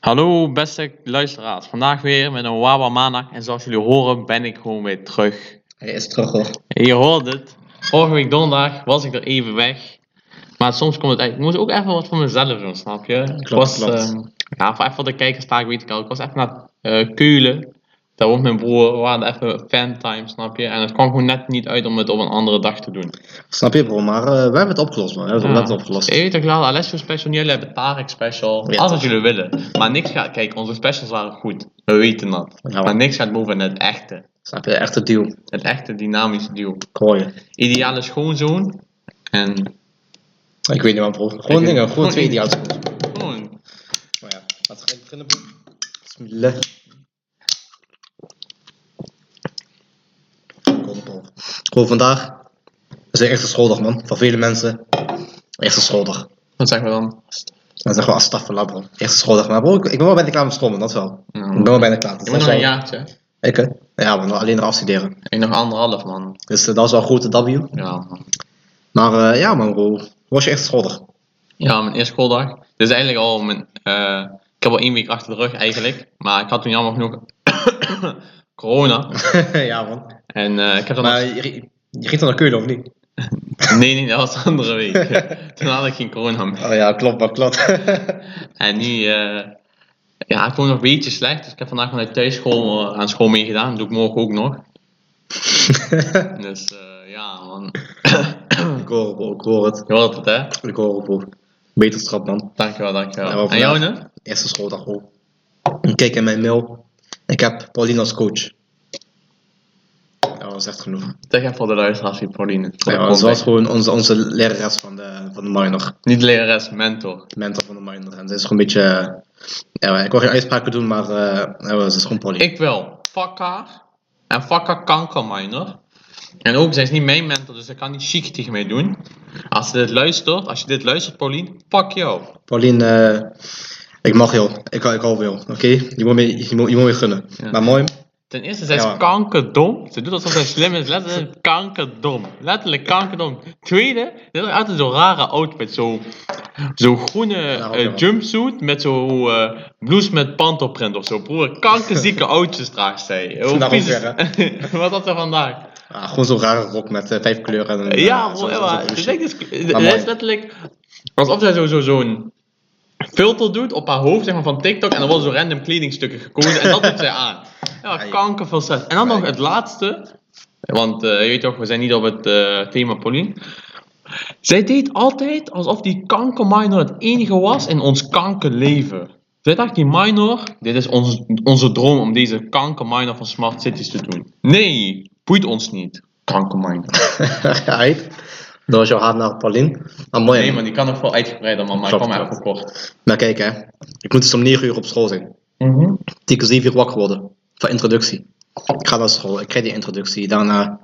Hallo beste luisteraars, vandaag weer met een Wawa Maandag en zoals jullie horen ben ik gewoon weer terug. Hij is terug hoor. Je hoort het, vorige week donderdag was ik er even weg, maar soms komt het uit. Ik moest ook even wat voor mezelf doen, snap je? ik was, klopt. ehm, ja, voor even voor de kijkers sta ik weet ik al, ik was even naar eh, Keulen, daar woont mijn broer, we waren even fantime, snap je? En het kwam gewoon net niet uit om het op een andere dag te doen. Snap je bro, maar eh, we hebben het opgelost man. We hebben het net opgelost. Je weet toch wel, Alessio special, jullie hebben Tarek special. Ja, Alles wat jullie willen. Maar niks gaat, kijk, onze specials waren goed. We weten dat. Ja, maar niks gaat boven het echte. Snap je, het deal. Het echte dynamische. Ik hoor je. Ideale schoonzoon. En Ik weet niet man bro. Gewoon Ik- dingen, gewoon twee ideaal. gewoon. Maar ja, laten we beginnen bro. Bismillah. Bro, vandaag is een eerste schooldag man. Voor vele mensen. Eerste schooldag. Wat zeggen we dan? Dan zeggen we astaffelah bro. Eerste schooldag. Maar bro, ik, ik ben wel bijna klaar met school man, dat wel. Ja. Ik ben wel bijna klaar. Dat moet is nog een jaartje. Ik hè? Ja man, alleen nog afstuderen. Ik nog anderhalf man. Dus eh, dat was wel een grote W. Ja, man. Maar eh, ja man bro, was je eerste schooldag? Ja, mijn eerste schooldag. Dit is eigenlijk al mijn. eh, ik heb al één week achter de rug eigenlijk. Maar ik had toen jammer genoeg corona. ja man. En eh, ik heb dan Maar je, je ging dan naar Keulen of niet? Nee, nee, dat was de andere week. toen had ik geen corona meer. Oh ja, klopt, maar klopt. En nu, eh ja, ik voel me nog een beetje slecht. Dus ik heb vandaag vanuit thuisschool eh, aan school meegedaan. Dat doe ik morgen ook nog. Dus eh, ja, man. ik hoor het, ik hoor het. Je hoort het, hè? Ik hoor het, bro. Beterschap man. Dankjewel, dankjewel. Wel en jou, ne? Eerste schooldag. Ik kijk in mijn mail. Ik heb Pauline als coach. Dat is echt genoeg. Zeg even voor de luisteraars wie Pauline. Ja, ze was gewoon onze, onze lerares van de, van de minor. Niet lerares, mentor. Mentor van de minor. En ze is gewoon een beetje... Ja, ik wil geen uitspraken doen, maar ja, ze is gewoon Pauline. Ik wel. Fuck haar. En fuck haar kankerminer. En ook, zij is niet mijn mentor, dus ik kan niet chic tegen mij doen. Als ze dit luistert, als je dit luistert, Pauline, fuck jou. Pauline, eh, ik mag jou. Ik, ik hou van jou, oké? Je, moet me, je, moet, je moet me gunnen. Ja. Maar mooi, Ten eerste, zij is Ja. kankerdom. Ze doet alsof zij slim is. Letterlijk kankerdom. Letterlijk kankerdom. Tweede, dit is altijd zo'n rare outfit. Zo, zo groene eh, jumpsuit met zo'n eh, blouse met panterprint of zo. Broer, kankerzieke oudjes draagt zij. Nou, Wat had ze vandaag? ah, gewoon zo'n rare rok met eh, vijf kleuren. En, Ja, zo- bro, zo- ja, zo- zo- lijkt dus- mooi. is letterlijk alsof zij zo, zo, zo'n filter doet op haar hoofd zeg maar, van TikTok en dan worden zo random kledingstukken gekozen en dat doet zij aan. Ja, Ja, kanker veel stress. En dan nog het laatste, want eh, je weet toch, we zijn niet op het eh, thema Pauline. Zij deed altijd alsof die kankerminor het enige was in ons kankerleven. Zij dacht, die minor, dit is ons, onze droom om deze kankerminor van Smart Cities te doen. Nee, boeit ons niet. Kankerminor. Ja, Dat was jouw haat naar. Maar mooi, Nee, maar die kan nog veel uitgebreider, man. Maar ik kwam even klopt. kort. Maar kijk, hè. Ik moet dus om 9 uur op school zijn. Keer 7 uur wakker worden. Voor introductie. Ik ga naar school, ik krijg die introductie. Daarna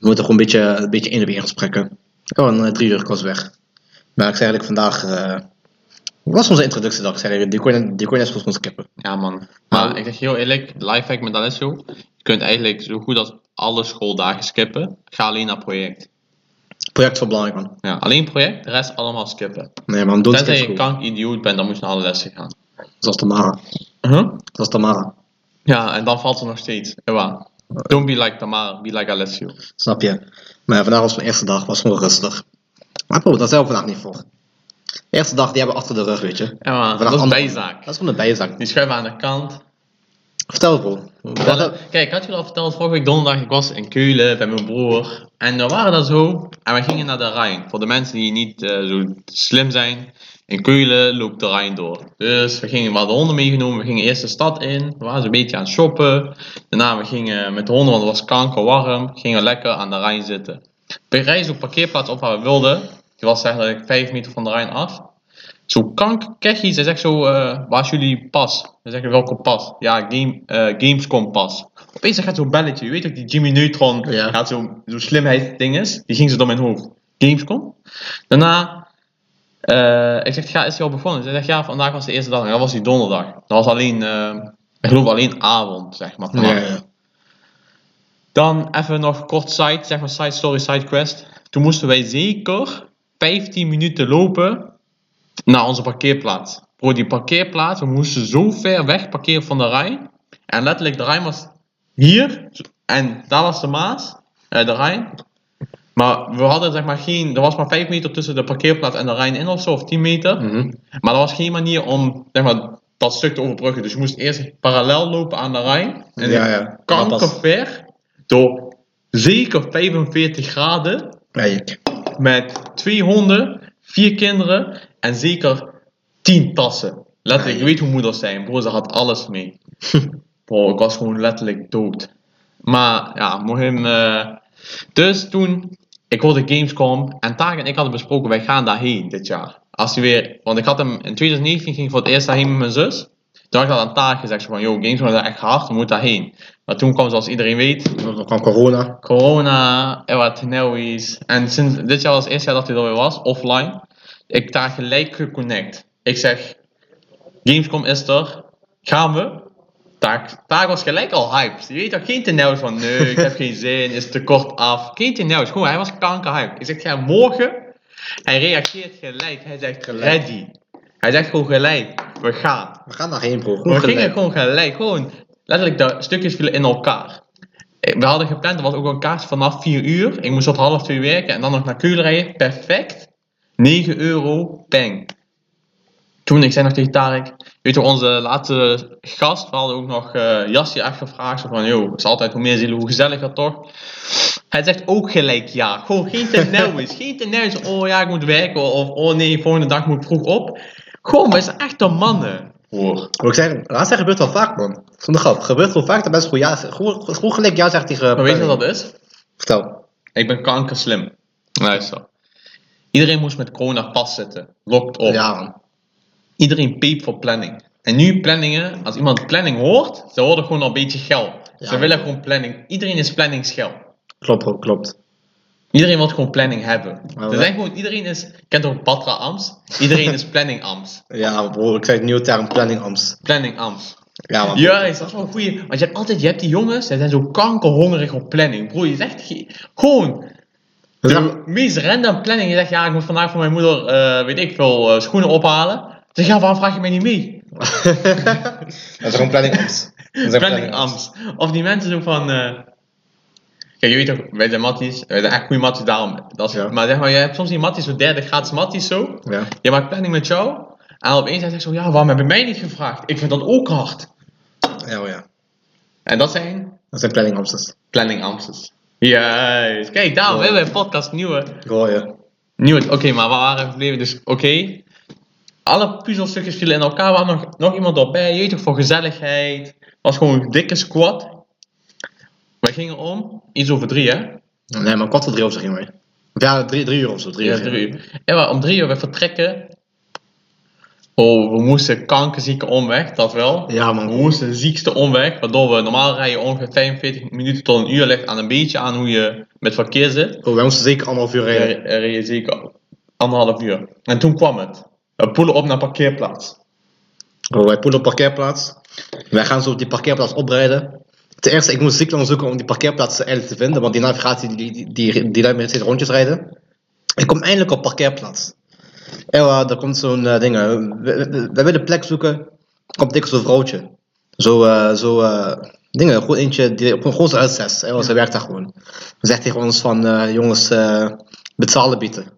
we moeten gewoon een beetje, een beetje in de weer gesprekken. Oh, en eh, drie uur ik was weg. Maar ik zei eigenlijk vandaag... wat was onze introductiedag? Ik zei eigenlijk, die kon je, die kon je net goed gewoon skippen. Ja, man. Maar Maar- ik zeg heel eerlijk, lifehack met Alessio. Je kunt eigenlijk zo goed als alle schooldagen skippen. Ga alleen naar project. Project wel belangrijk, man. Ja, alleen project, de rest allemaal skippen. Nee, man, doe het Tenzij je kank idioot bent, dan moet je naar alle lessen gaan. Zoals Tamara. Huh? Zoals Tamara. Ja, en dan valt ze nog steeds. Ja, Don't be like Tamara, be like Alessio. Snap je? Maar vandaag was mijn eerste dag, was gewoon rustig. Maar bro, dat zijn we vandaag niet voor. De eerste dag, die hebben we achter de rug, weet je. Ja, dat is ander- bijzaak. Dat is gewoon een bijzaak. Die schuiven aan de kant. Vertel bro. Vertellen. Kijk, ik had je al verteld, vorige week donderdag, ik was in Keulen bij mijn broer. En we waren daar zo, en we gingen naar de Rijn. Voor de mensen die niet eh, zo slim zijn, in Keulen loopt de Rijn door. Dus we gingen, we hadden honden meegenomen, we gingen eerst de stad in, we waren zo'n beetje aan het shoppen. Daarna we gingen met de honden, want het was kankerwarm, gingen lekker aan de Rijn zitten. We rijden zo'n parkeerplaats op waar we wilden. Die was eigenlijk 5 meter van de Rijn af. Zo kankerkechie, zij zegt zo, eh, waar is jullie pas? Zij zeggen welke pas? Ja, game, eh, Gamescom pas. Opeens gaat zo'n belletje, je weet ook die Jimmy Neutron, Ja. gaat zo'n zo slimheid ding is, die ging zo door mijn hoofd. Gamescom. Daarna, eh, ik zeg, ja, is hij al begonnen? Zij zegt, ja, vandaag was de eerste dag, en dat was die donderdag. Dat was alleen, ik geloof alleen avond, zeg maar. Ja. Dan even nog kort side, zeg maar side story, side quest. Toen moesten wij zeker 15 minuten lopen naar onze parkeerplaats. Bro, die parkeerplaats, we moesten zo ver weg parkeren van de Rijn. En letterlijk, de Rijn was hier. En daar was de Maas, eh, de Rijn. Maar we hadden zeg maar geen, er was maar 5 meter tussen de parkeerplaats en de Rijn in of zo, of 10 meter. Mhm. Maar er was geen manier om zeg maar, dat stuk te overbruggen. Dus je moest eerst parallel lopen aan de Rijn. En Ja, ja. kankerver. Door zeker 45 graden. Met twee honden, vier kinderen en zeker 10 tassen. Letterlijk, je weet hoe moeders zijn. Bro, ze had alles mee. Bro, ik was gewoon letterlijk dood. Maar ja, Mohim. eh dus toen, ik hoorde Gamescom en Taak en ik hadden besproken, wij gaan daarheen dit jaar. Als hij weer, want ik had hem in 2019 ging ik voor het eerst daarheen met mijn zus. Toen had ik dat aan Taak gezegd, van, yo, Gamescom is echt hard, we moeten daarheen. Maar toen kwam, zoals iedereen weet, Dan kwam corona. corona en wat nauwies. En sinds dit jaar was het eerste jaar dat hij er weer was, offline. Ik daar gelijk geconnect. Ik zeg, Gamescom is er, gaan we? Taak, Taak was gelijk al hyped. Je weet toch, geen tenauws van, nee, ik heb geen zin, is te kort af. Geen tenauws, gewoon, hij was kankerhyped. Ik zeg, ja, morgen, hij reageert gelijk. Hij zegt, ready. Hij zegt gewoon gelijk, we gaan. We gaan daarheen, bro. We Gewoon gingen gewoon gelijk, gewoon letterlijk de stukjes vielen in elkaar. Eh, We hadden gepland, er was ook een kaart vanaf 4 uur. Ik moest tot half 2 werken en dan nog naar Keulen rijden. Perfect. 9 euro, peng. Toen, ik zei nog tegen Tarek, weet je, onze laatste gast, we hadden ook nog eh Jassie echt gevraagd. Zo van, joh, het is altijd hoe meer zielen, hoe gezelliger toch? Hij zegt ook gelijk ja. Gewoon geen tenauwis. geen tenauwis. Oh ja, ik moet werken. Of oh nee, volgende dag moet ik vroeg op. Gewoon, wij zijn echte mannen. Hoor. Wat ik zeg, laatst gebeurt wel vaak, man. Zonder grap. Gebeurt wel vaak dat mensen gewoon ja zeggen. Gewoon, gewoon gelijk ja zeggen tegen... Maar weet je wat dat is? Vertel. Ik ben kankerslim. Luister. Iedereen moest met corona pas zitten. Locked op. Ja, man. Iedereen peep voor planning. En nu planningen, als iemand planning hoort, ze horen gewoon al een beetje geld. Ze willen gewoon planning. Iedereen is planningsgel. Klopt. Klopt. Iedereen wil gewoon planning hebben. Wel- zijn gewoon, iedereen is, kent ook Patra Ams? Iedereen is planning Ams. Ja, bro. Ik zeg het nieuwe term planning Ams. Planning Ams. Ja, man. Juist, dat is wel een goeie. Want je hebt altijd, je hebt die jongens, zij zijn zo kankerhongerig op planning. Bro, je zegt ge- gewoon, Dus de meest random planning. Je zegt, ja, ik moet vandaag voor mijn moeder, eh, weet ik veel, eh, schoenen ophalen. Zeg, ja, waarom vraag je mij niet mee? Dat is gewoon planning Ams. Planning Ams. Of die mensen zo van, eh, kijk, je weet toch, wij zijn matties, wij zijn echt goede matties daarom. Dat is, Ja. Maar zeg maar, je hebt soms die matties, zo derde gratis matties zo. Ja. Je maakt planning met jou. En opeens zegt zo, ja, waarom heb je mij niet gevraagd? Ik vind dat ook hard. Ja, oh ja. En dat zijn Dat zijn planning Amsters. planning Amsters. Juist. Kijk, daarom Ja. hebben we een podcast nieuwe. Ik hoor je. nieuwe Oké, maar waar waren we gebleven? Dus oké. Alle puzzelstukjes vielen in elkaar. Was nog, nog iemand erbij. Je weet toch, voor gezelligheid. was gewoon een dikke squad. Wij gingen om. Iets over drie, hè? Nee, maar kwart voor drie of zo ging mee. Ja, drie, drie uur of zo. Drie Ja, uur. drie uur. Ja, maar om drie uur we vertrekken. Oh, we moesten kankerzieke omweg, dat wel. Ja, We man. moesten de ziekste omweg, waardoor we normaal rijden ongeveer 45 minuten tot een uur ligt aan een beetje aan hoe je met verkeer zit. Bro, wij moesten zeker anderhalf uur rijden. Je zeker anderhalf uur. En toen kwam het. We poelen op naar parkeerplaats. Bro, wij poelen op parkeerplaats. Wij gaan zo op die parkeerplaats oprijden. Ten eerste, ik moest ziek lang zoeken om die parkeerplaats eigenlijk te vinden, want die navigatie die, die, die, die laat me steeds rondjes rijden. Ik kom eindelijk op parkeerplaats. En uh, er komt zo'n eh, ding. eh, we, willen plek zoeken. Komt dik zo'n vrouwtje. Zo, eh, zo, eh, dingen, gewoon eentje, die, gewoon gewoon zo uit zes. Hè, ze werkt daar gewoon. Dan zegt tegen ons van, eh, jongens, eh, betalen bieden.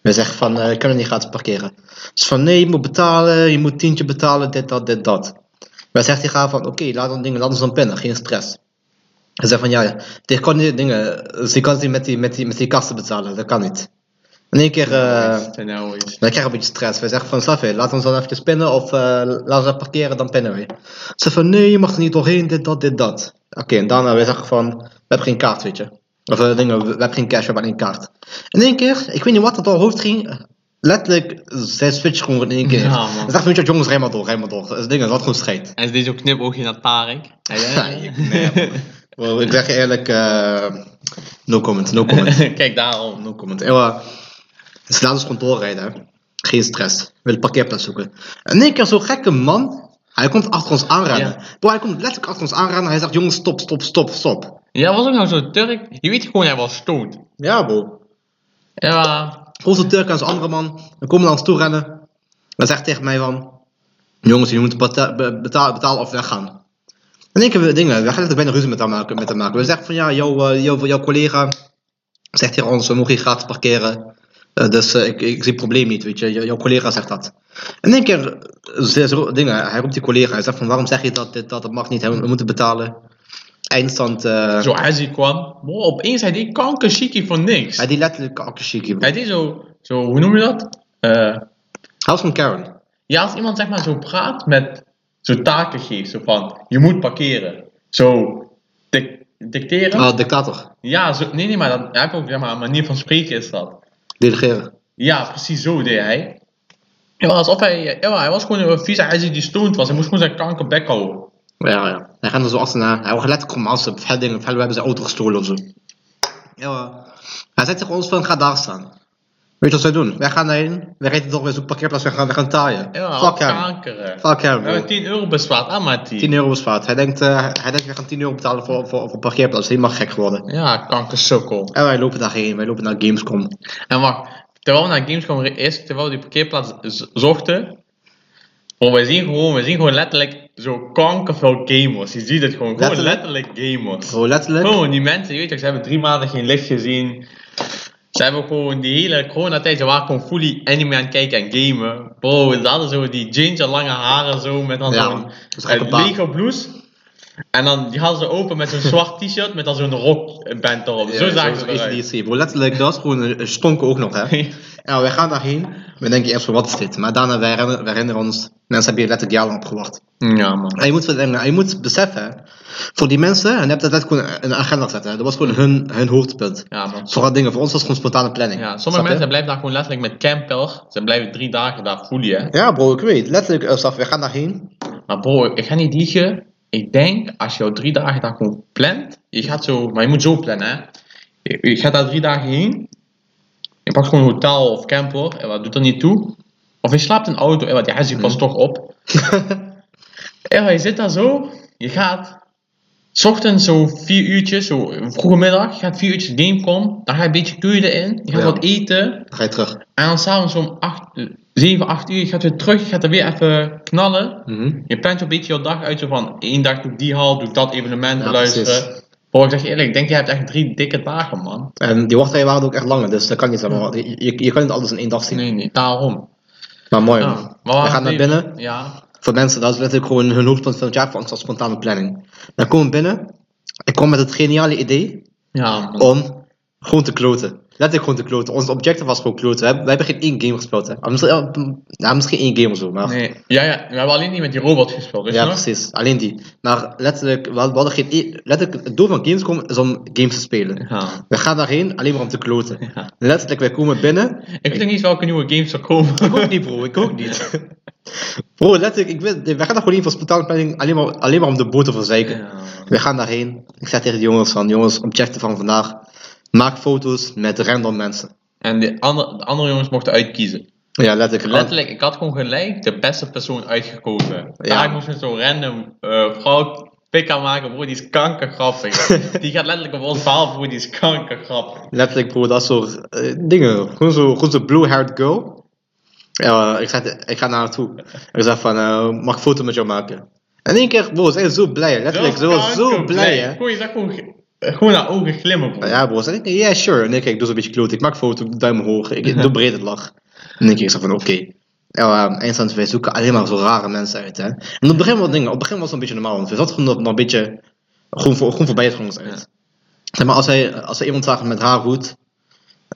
We zeggen van, eh, ik kan er niet gratis parkeren. Dus van, nee, je moet betalen, je moet tientje betalen, dit, dat, dit, dat. Wij zegt hij gaan van, oké, laat dan dingen, laat ons dan pinnen, geen stress. Hij zegt van, ja, dit kan niet, dingen, ze kan niet met die, met die, met die kasten betalen, dat kan niet. In één keer, eh, En nou is- wij krijgen een beetje stress. Wij zeggen van, Safé, laat ons dan even pinnen of eh laat ons dan parkeren, dan pinnen we. Ze zeggen van, nee, je mag er niet doorheen, dit, dat, dit, dat. Oké, en daarna, wij zeggen van, we hebben geen kaart, weet je. Of eh, dingen, we, hebben geen cash, we hebben alleen kaart. In één keer, ik weet niet wat er door haar hoofd ging, letterlijk, zij switcht gewoon in één keer. Ja, man. Ze zegt van, jongens, rij maar door, rij maar door. Dat is dingen, dat gewoon scheet. En ze deed zo'n knipoogje naar Tarek. Nee, ik zeg je eerlijk, eh, no comment, no comment. Kijk, daarom. No comment. Ewa, ze laten ons gewoon doorrijden. hè. Geen stress. Willen parkeerplaats zoeken. En in één keer zo'n gekke man. Hij komt achter ons aanrennen. Ja. Bro, hij komt letterlijk achter ons aanrennen. Hij zegt, jongens, stop, stop, stop, stop. Ja, was ook nou zo'n Turk. Je weet gewoon, hij was stoned. Ja, bro. Ja, Turk en zo'n andere man. Dan komen naar ons toe rennen. Dan zegt tegen mij van, Jongens, beta- be- betalen, betalen of weggaan. En ik heb dingen, we gaan het bijna ruzie met hem maken. Met hem maken. We zeggen van ja, jouw, eh, jouw, jouw collega zegt tegen ons, we mogen hier gratis parkeren. Eh, dus eh, ik, ik zie het probleem niet, weet je. Jou- jouw collega zegt dat. En één keer, ze, dingen, hij roept die collega, hij zegt van waarom zeg je dat, dat, dat mag niet, we moeten betalen. Eindstand, eh Zo Azzy kwam. Bro, opeens hij deed voor niks. hij die letterlijk akkerschikie. Hij deed zo, zo, hoe noem je dat? Hij was van Karen. ja, als iemand zeg maar zo praat met zo taken geeft, zo van, je moet parkeren. Zo, dicteren. Ah, dictator. Ja, zo, nee, nee, maar dat, hij heeft ook zeg maar, een manier van spreken is dat. Delegeren. Ja, precies zo deed hij. Ja, alsof hij, ja, hij was gewoon een vieze Azzy die stoned was. Hij moest gewoon zijn kankerbek houden. Ja, ja. Hij gaat er zo achterna. Hij wordt letterlijk als veel dingen. Veel hebben zijn auto gestolen of zo. Ja, hij zei tegen ons van ga daar staan. Weet je wat wij doen? Wij gaan daarheen. Wij rijden toch weer zo'n parkeerplaats. Wij gaan, wij gaan taaien. Ja, Fuck hem. kankeren. Fuck hem, We hebben bro. 10 euro bespaard aan maar 10 10. euro bespaard. Hij denkt, eh, hij denkt we gaan 10 euro betalen voor, voor, voor parkeerplaats. Helemaal gek geworden. Ja, kankersukkel. En wij lopen daarheen. Wij lopen naar Gamescom. En wacht, terwijl we naar Gamescom is, terwijl we die parkeerplaats zochten, bro, wij zien gewoon, wij zien gewoon letterlijk zo kankerveel gamers. Je ziet het gewoon, gewoon Letterlijk? letterlijk gamers. Bro, letterlijk. Gewoon, die mensen, je weet toch, ze hebben drie maanden geen licht gezien. Ze hebben gewoon die hele coronatijd, ze waren gewoon fully anime aan het kijken en gamen. Bro, ze hadden zo die ginger lange haren zo, met dan Ja, zo'n eh. Lego blouse. En dan, die hadden ze open met zo'n zwart t-shirt met dan zo'n rockband erop. zo zagen ze eruit. Bro, letterlijk, dat is gewoon een een stonken ook nog, hè. Ja, wij gaan daarheen. We denken eerst van wat is dit? Maar daarna, wij herinneren, wij herinneren ons, mensen hebben hier letterlijk jarenlang op gewacht. Ja, man. En je moet, en je moet beseffen, voor die mensen, en je hebt dat letterlijk gewoon een agenda gezet, dat was gewoon hun, hun hoogtepunt. Ja, man. Vooral dingen, voor ons was het gewoon spontane planning. Ja, sommige je? mensen blijven daar gewoon letterlijk met camper. Ze blijven drie dagen daar fully, hè. Ja bro, ik weet, letterlijk, uh, Staf, we gaan daarheen. Maar bro, ik ga niet liegen. Ik denk, als je al drie dagen daar gewoon plant, je gaat zo, maar je moet zo plannen, hè. Je, je gaat daar drie dagen heen. Je pakt gewoon een hotel of camper, en wat doet er niet toe. Of je slaapt in een auto, en wat, ja, je past toch op. en wat, je zit daar zo, je gaat, s ochtends zo vier uurtjes, zo vroege middag, gaat vier uurtjes Gamecom, dan ga je een beetje keulen in, je gaat Ja. wat eten. Dan ga je terug. En dan s'avonds om 8, 7, 8 uur, je gaat weer terug, je gaat er weer even knallen. Mhm. Je plant een beetje je dag uit, zo van één dag doe ik die hal, doe ik dat evenement Ja, beluisteren. Bro, ik zeg je eerlijk, ik denk je hebt echt drie dikke dagen, man. En die wachtrijen waren ook echt langer, dus dat kan niet. Je, je, je kan niet alles in één dag zien. Nee, nee, daarom. Maar mooi Ja, man. We gaan naar binnen. Ja, Voor mensen, dat is letterlijk gewoon hun hoogtepunt van het jaar voor ons als spontane planning. Dan komen we binnen. Ik kom met het geniale idee ja, om gewoon te kloten. Letterlijk gewoon te kloten. Ons objective was gewoon kloten. We hebben, we hebben geen één game gespeeld. Hè. Ah, Misschien, ja, ja, misschien één game of zo. Maar, Nee, ja, ja, we hebben alleen niet met die robot gespeeld, dus ja, precies. Alleen die. Maar letterlijk, we hadden geen één- letterlijk, het doel van Gamescom is om games te spelen. Ja. We gaan daarheen alleen maar om te kloten. Ja. Letterlijk, wij komen binnen. Ik weet niet welke nieuwe games er komen. Ik ook niet, bro. Ik ook niet. Bro, letterlijk, ik weet, wij gaan daar gewoon voor spontane planning alleen maar, alleen maar om de boot te verzeiken. Ja. We gaan daarheen. Ik zeg tegen de jongens van, jongens, objecten van vandaag. Maak foto's met random mensen. En de andere, de andere jongens mochten uitkiezen. Ja, letterlijk. Letterlijk, ik had gewoon gelijk de beste persoon uitgekozen. Ja. Daar moest zo'n random eh, vrouw pik aan maken, bro, die is kankergrappig. die gaat letterlijk op ons verhaal, bro, die is kankergrappig. Letterlijk, bro, dat soort eh, dingen. Gewoon zo, gewoon zo blue-haired girl. Ja, ik, zeg, ik ga naar haar toe. Ik zeg van, eh, mag ik foto met jou maken? En in één keer, bro, ze is zo blij. Letterlijk, ze was zo blij, hè. Gewoon, je zag gewoon, ge- eh, gewoon haar ogen glimmen, bro. Ja, bro, ze zei, yeah, sure. En ik, ik doe zo'n beetje kloot. Ik maak foto, duim omhoog. Ik doe breed het lach. En ik zeg van, oké. Ja, uh, eindstand, wij zoeken alleen maar zo rare mensen uit, hè. En op het begin was dingen, op het begin was het een beetje normaal, want we zaten gewoon nog, een beetje, gewoon, voor, gewoon voorbij het gewoon ons uit. Zeg maar, als wij, als we iemand zagen met haar goed,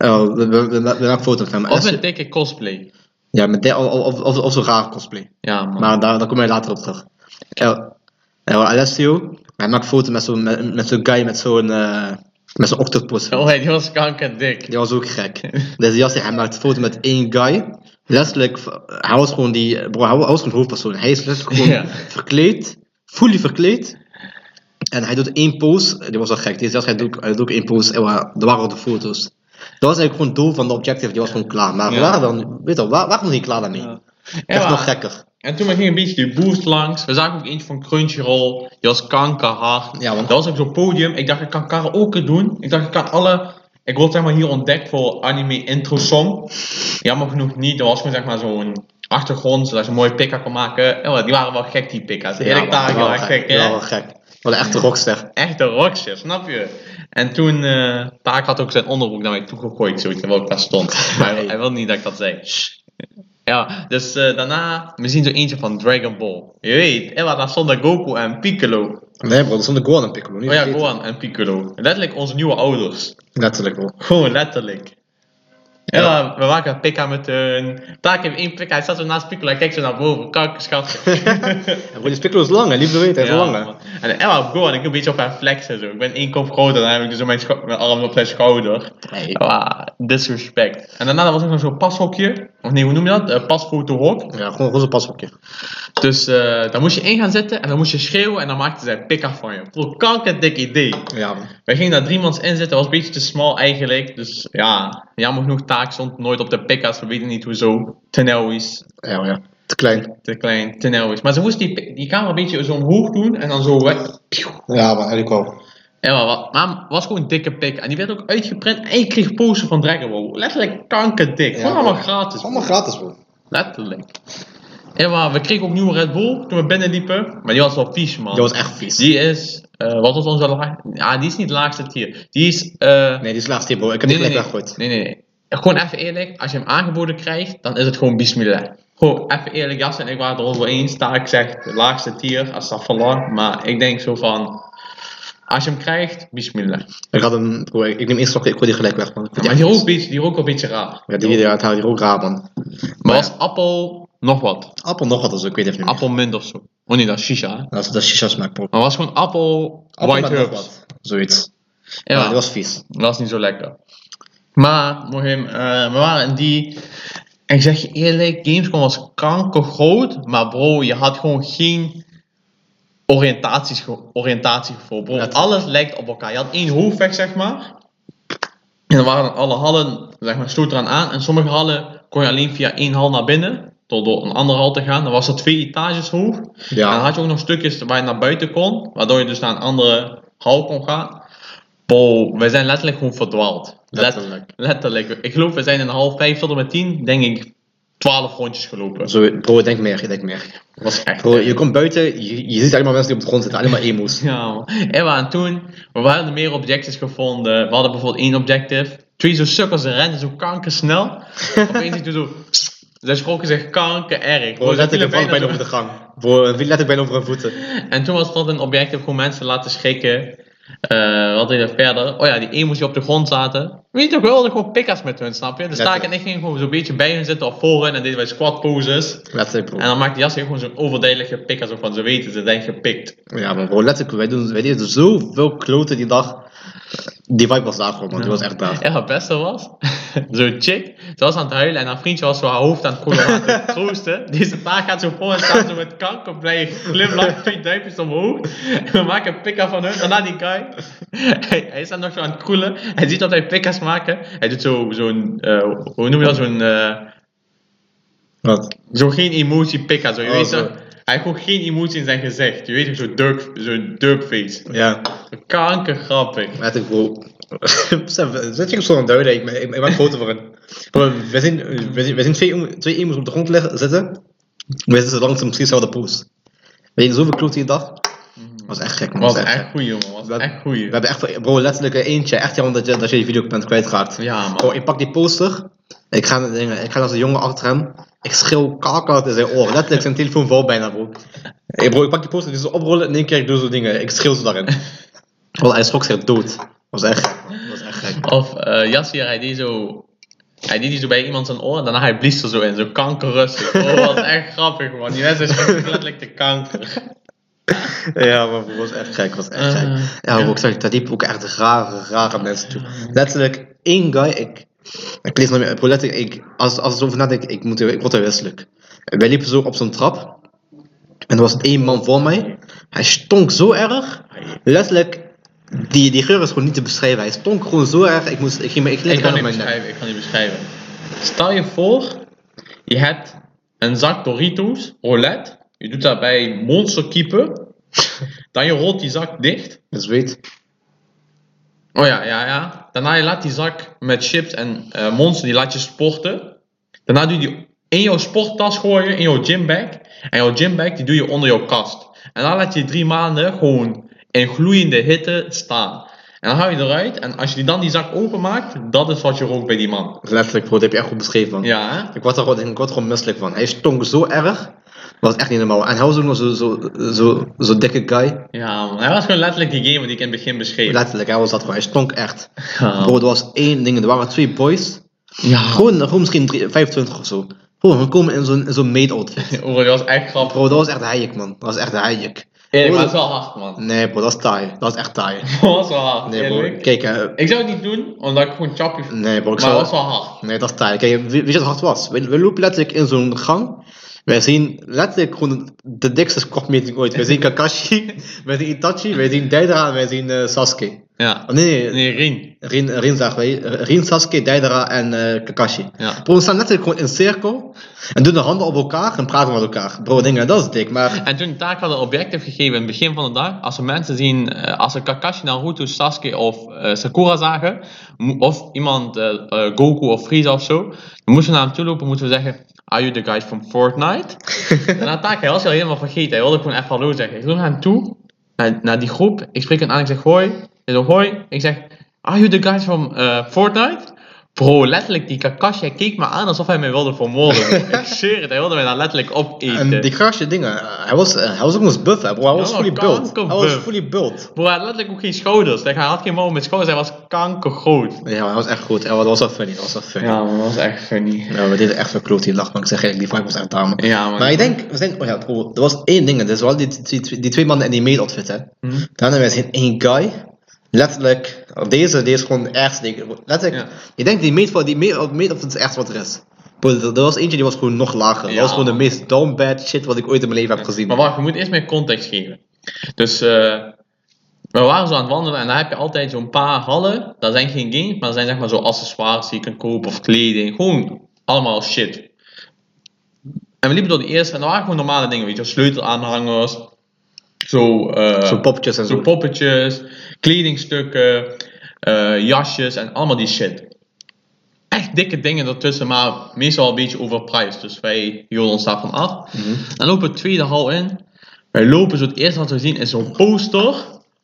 uh, we, we, we, we maken foto's met hem. Of En- een dikke cosplay. Ja, met de, of, of, of, zo'n rare cosplay. Ja, man. Maar daar, daar kom je later op terug. Ja, ja, Alessio, hij maakt foto's met zo'n met, met zo'n guy met zo'n uh, met zo'n octopus. Oh, hey, die was kankerdik. Die was ook gek. Dus Jassi, hij maakt foto met één guy. Letterlijk, hij was gewoon die, bro, hij was gewoon de hoofdpersoon. Hij is letterlijk gewoon Ja. verkleed, fully verkleed. En hij doet één pose, die was wel gek. Die hij doet, hij doet ook één pose, en er waren de foto's. Dat was eigenlijk gewoon het doel van de objective, die was gewoon klaar. Maar we Ja. waren dan, weet je waar, waren we niet klaar daarmee? Ja. Echt Ja, nog gekker. En toen ging een beetje die boost langs. We zagen ook eentje van Crunchyroll. Die was kankerhard. Ja, want- Dat was ook zo'n podium. Ik dacht, ik kan karaoke doen. Ik dacht, ik kan alle... Ik word zeg maar hier ontdekt voor anime intro song. Jammer genoeg niet. Dat was gewoon zeg maar zo'n achtergrond, zodat je een mooie pika kon maken. Ja, die waren wel gek, die die wel waren gek, hè? Ja, wel gek. Wel een echte rockster. Echte rockster, snap je? En toen, eh Taak had ook zijn onderbroek naar mij toegegooid, zoiets, terwijl ik daar stond. Maar hij, hij wilde niet dat ik dat zei. Ja, dus eh, daarna, we zien zo eentje van Dragon Ball. Je weet, eh, daar stonden Goku en Piccolo. Nee bro, dat stond de Gohan en Piccolo. Niet Oh ja, vergeten. Gohan en Piccolo. Letterlijk onze nieuwe ouders. Letterlijk bro. Gewoon letterlijk. Ja, we maken een pika met hun. Taak heeft één pika, hij staat zo naast Piccolo, hij kijkt zo naar boven. Kankerschat. En bro, die Piccolo is lang liefde weet, hij is Ja, lang man. En Emma op Gohan, ik een beetje op haar flexen zo. Ik ben één kop groter, dan heb ik dus mijn, mijn arm op zijn schouder. Nee. Ah, disrespect. En daarna was er nog zo'n pashokje. Of nee, hoe noem je dat? Uh, pasfotohok. Ja, gewoon, gewoon zo'n pashokje. Dus eh daar moest je in gaan zitten en dan moest je schreeuwen en dan maakte zij pik af van je. Bro, kankerdik idee. Ja man. Wij gingen daar drie mans in zitten, was een beetje te smal eigenlijk. Dus ja, jammer genoeg, taak stond nooit op de pikkas. We weten niet hoezo. Te nauw is, Ja, maar ja. Te klein. te klein, te nauw is. Maar ze moest die, die camera een beetje zo omhoog doen en dan zo weg. Ja man, eigenlijk wel. Ja, maar, wat- maar was gewoon een dikke pik. En die werd ook uitgeprint en je kreeg poster van Dragon Ball. Letterlijk kankerdik. Gewoon Ja, allemaal bro. gratis. Allemaal gratis bro. Letterlijk. Ja, maar we kregen ook nieuwe Red Bull toen we binnenliepen. Maar die was wel vies, man. Die was echt vies. Die is, eh, wat was onze laag? Ja, die is niet laagste tier. Die is, eh, Nee, die is laatste bro. Ik heb nee, die nee, nee, weggegooid. nee, nee, nee. Gewoon even eerlijk, als je hem aangeboden krijgt, dan is het gewoon bismillah. Gewoon even eerlijk, Jas en ik waren het erover eens. Taak zegt de laagste tier, als dat verlangt. Maar ik denk zo van, als je hem krijgt, bismillah. Ik had hem, ik neem eerst nog, ik gooi die gelijk weg man. Maar die die rook, die rook wel een beetje raar. Ja, die, ja, het houdt hier ook raar man. Maar was appel nog wat? Appel nog wat, dus ik weet even niet. Appelmunt of zo. Oh nee, dat is shisha. Dat is, dat is shisha. Maar was gewoon appel, Appel white herbs. Zoiets. Ja, Ja, die was vies. dat was niet zo lekker. Maar, Mohim, eh, we waren in die... En ik zeg je eerlijk, Gamescom was kankergroot, maar bro, je had gewoon geen oriëntaties, oriëntatiegevoel. Bro, Net. alles lijkt op elkaar. Je had één hoofdweg, zeg maar. En dan waren alle hallen, zeg maar, sloot eraan aan. En sommige hallen kon je alleen via één hal naar binnen, tot door een andere hal te gaan. Dan was er twee etages hoog. En dan Ja. had je ook nog stukjes waar je naar buiten kon, waardoor je dus naar een andere hal kon gaan. Bro, we zijn letterlijk gewoon verdwaald. Let- Letterlijk. letterlijk. Ik geloof, we zijn in half vijf tot en met tien, denk ik, twaalf rondjes gelopen. Zo, bro, ik denk meer, ik denk meer. Was echt. Bro, je komt buiten, je, je ziet alleen maar mensen die op de grond zitten, alleen maar emo's. Ja. En, en toen, we hadden meer objectives gevonden. We hadden bijvoorbeeld één objective. Twee zo sukkels, ze renden zo kankersnel. Opeens ik doe zo. Ze schrokken zich kanker erg. Bro, letterlijk, ik bijna zo- over de gang. Bro, letterlijk bijna over hun voeten. En toen was dat een objective gewoon mensen laten schrikken. Eh wat deden we verder? Oh ja, die emo's die op de grond zaten. Weet je toch wel, gewoon pikkas met hun, snap je? Dus Taak en ik gingen gewoon zo'n beetje bij hun zitten of voor hun en deden wij squat poses. Bro. En dan maakte Jas gewoon zo'n overduidelijke pikkas of van ze weten, ze zijn gepikt. Ja, maar bro, letterlijk, wij, doen, wij deden zoveel kloten die dag. Die vibe was daar gewoon, man. Die was echt daar. Wat het beste was, zo'n chick, ze was aan het huilen en haar vriendje was zo haar hoofd aan het koelen aan het troosten. Deze taak gaat zo voor en staat zo met kanker blij glimlach, twee duimpjes omhoog. En we maken een pika van hun. Daarna die guy, hij, hij staat nog zo aan het koelen. Hij ziet dat wij pikkas maken. Hij doet zo, zo'n, eh, hoe noem je dat, zo'n, eh, Wat? zo geen emotie pika. Zo, je Oh, weet zo. Hij heeft gewoon geen emotie in zijn gezicht. Je weet toch, zo'n derp, zo'n. Ja, Kanker grappig. letterlijk, bro. Besef, Zet je op zo'n duiden, ik, ik, ik maak foto voor. Bro, we zien, we zien, we zien twee, twee emo's op de grond liggen, zitten. We zitten langs precies dezelfde post. We deden zoveel kloten die dag. was echt gek, man. Was Was echt echt goeie, man. Was We- echt goeie. We hebben echt, bro, letterlijk eentje. Echt jammer dat je, dat je die video bent kwijtgeraakt. Ja, man. Bro, ik pak die poster. Ik ga, ik ga naar de jongen achter hem. Ik schreeuw kakkerd in zijn oor. Letterlijk zijn telefoon vol bijna, bro. Hey, bro, ik pak die poster, die zo oprollen. In één keer ik doe zo dingen. Ik schreeuw ze daarin. Bro, hij schrok zich dood. was echt was echt gek. Of eh Yassir, hij deed zo. Hij deed die zo bij iemand zijn oor en daarna hij blies er zo in, zo kankerrustig. Oh, dat was echt grappig man. Die mensen zich letterlijk de kanker. Ja, maar bro, was echt gek. was echt gek. Eh, Ja, bro, ik zeg, daar liepen ook echt rare, rare mensen toe. Letterlijk, één guy, ik, ik lees nog meer, ik, als, als ik erover nadenk, ik, moet, ik word er wisselijk. Wij liepen zo op zo'n trap, en er was één man voor mij, hij stonk zo erg, letterlijk, die, die geur is gewoon niet te beschrijven, hij stonk gewoon zo erg, ik, moest, ik ging ik Ik kan niet beschrijven, ik kan niet beschrijven. Stel je voor, je hebt een zak Doritos, roulette. Je doet daarbij monster keeper. Dan je rolt die zak dicht. Dus weet, Oh ja, ja, ja. Daarna je laat die zak met chips en eh monster, die laat je sporten. Daarna doe je die in jouw sporttas gooien, in jouw gymbag. En jouw gymbag die doe je onder jouw kast. En dan laat je drie maanden gewoon in gloeiende hitte staan. En dan haal je eruit en als je die dan die zak openmaakt, dat is wat je rookt bij die man. Letterlijk, bro, dat heb je echt goed beschreven, man. Ja, hè? Ik word er gewoon, ik word er gewoon misselijk van. Hij stonk zo erg. Dat was echt niet normaal. En hij was ook nog zo, zo, zo, zo dikke guy. Ja, man. Hij was gewoon letterlijk die gamer die ik in het begin beschreef. Letterlijk, hij was dat gewoon. Hij stonk echt. Ja. Bro, er was één ding. Er waren twee boys. Ja. Gewoon, gewoon misschien drie- 25 of zo. Bro, we komen in zo'n zo'n maid-outfit. Oh, dat was echt grappig. Bro, dat was echt hayek, man. Dat was echt hayek. Eerlijk, maar het is wel hard, man. Nee, bro, dat is taai. Dat is echt taai. Dat was wel hard, Nee, bro. eerlijk. Kijk, eh, Ik zou het niet doen, omdat ik gewoon chapje... nee, bro, ik maar zou... dat was wel hard. Nee, dat is taai. Kijk, weet je wat hard was? We, we lopen letterlijk in zo'n gang. Wij zien letterlijk gewoon de dikste squad-meeting ooit. Wij zien Kakashi, wij zien Itachi, wij zien Deidara en wij zien eh, Sasuke. Ja. Oh, nee, nee, Nee, Rien. Rin, Rin zagen wij. Rin, Sasuke, Deidara en eh, Kakashi. Ja. Bro, we staan letterlijk gewoon in een cirkel en doen de handen op elkaar en praten met elkaar. Bro, dingen, dat is dik, maar... En toen Taak had een objective gegeven in het begin van de dag, als we mensen zien, eh, als ze Kakashi, Naruto, Sasuke of eh, Sakura zagen, of iemand, Goku of Frieza of zo, dan moesten we naar hem toe lopen, moeten we zeggen, are you the guy from Fortnite? en dan Taak, hij was al helemaal vergeten, hij wilde gewoon even hallo zeggen. Ik loop naar hem toe, naar, naar die groep, ik spreek hem aan, ik zeg hoi, hij zegt hoi, ik zeg, are you the guy from eh, Fortnite? Bro, letterlijk, die Kakashi, hij keek me aan alsof hij mij wilde vermoorden. ik zweer het, hij wilde mij daar letterlijk opeten. En die Kakashi dingen, eh, hij was, eh, hij was ook nog eens buff, hè, bro. Hij was fully built. Hij was fully built. Bro, hij had letterlijk ook geen schouders. Hij had geen mouwen met schouders, hij was kankergroot. Ja, hij was echt goed. Ja, dat was wel funny, dat was wel funny. Ja, man, dat was echt funny. Ja, we deden echt veel kloot die lach, maar ik zeg eigenlijk, die vibe was echt dame. Ja, man. Maar ik denk, we zijn, oh ja, bro, er was één ding, dus wel die, die, die, die twee mannen in die maid-outfit, hè. Hm? Daarna zijn één guy, letterlijk, deze, deze is gewoon het ergste ding. Letterlijk, Ja. ik denk die maid, die maid, maid-outfit is echt wat er is. Er, was eentje die was gewoon nog lager. Dat was gewoon de meest down bad shit wat ik ooit in mijn leven heb gezien. Maar wacht, je moet eerst meer context geven. Dus, eh we waren zo aan het wandelen en daar heb je altijd zo'n paar hallen. Dat zijn geen games, maar dat zijn zeg maar zo accessoires die je kunt kopen of kleding. Gewoon allemaal shit. En we liepen door die eerste en dat waren gewoon normale dingen, weet je, sleutelaanhangers. Zo, Zo poppetjes en Zo zo. poppetjes, kledingstukken, eh, jasjes en allemaal die shit. Echt dikke dingen ertussen, maar meestal een beetje overpriced. Dus wij hielden ons daarvan af. Mhm. Dan lopen we het tweede hal in. Wij lopen zo het eerste wat we zien is zo'n poster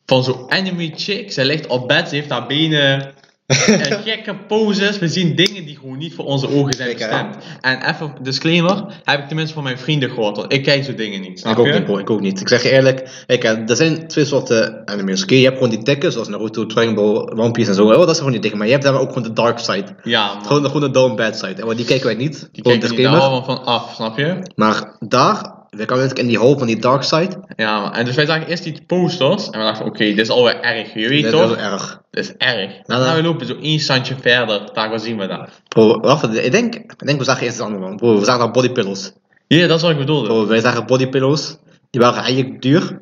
van zo'n anime chick. Zij ligt op bed, ze heeft haar benen. gekke poses. We zien dingen die gewoon niet voor onze ogen zijn bestemd. En even disclaimer, heb ik tenminste van mijn vrienden gehoord. Want ik kijk zo dingen niet. Snap Ik ook niet, bro. Ik ook niet. Ik zeg je eerlijk. Kijk, eh, er zijn twee soorten animes. Oké, je hebt gewoon die dikke, zoals Naruto, Dragon Ball, One Piece en zo. Oh, dat zijn gewoon die dikke. Maar je hebt daar ook gewoon de dark side. Ja, man. Gewoon, gewoon de down bad side. En die kijken wij niet. Die kijken daar disclaimer. allemaal van af, snap je? Maar daar, we kwamen natuurlijk in die hole van die dark side. Ja, en dus wij zagen eerst die posters en we dachten, oké, dit is alweer erg, je weet Dit toch? is wel erg. Dit is erg. Ja, Nou, dan- we lopen zo één standje verder, daar zien we daar. Bro, wacht, ik denk, ik denk we zagen eerst het andere man. Bro, we zagen daar bodypillows. Ja, dat is wat ik bedoelde. Bro, wij zagen bodypillows. Die waren eigenlijk duur.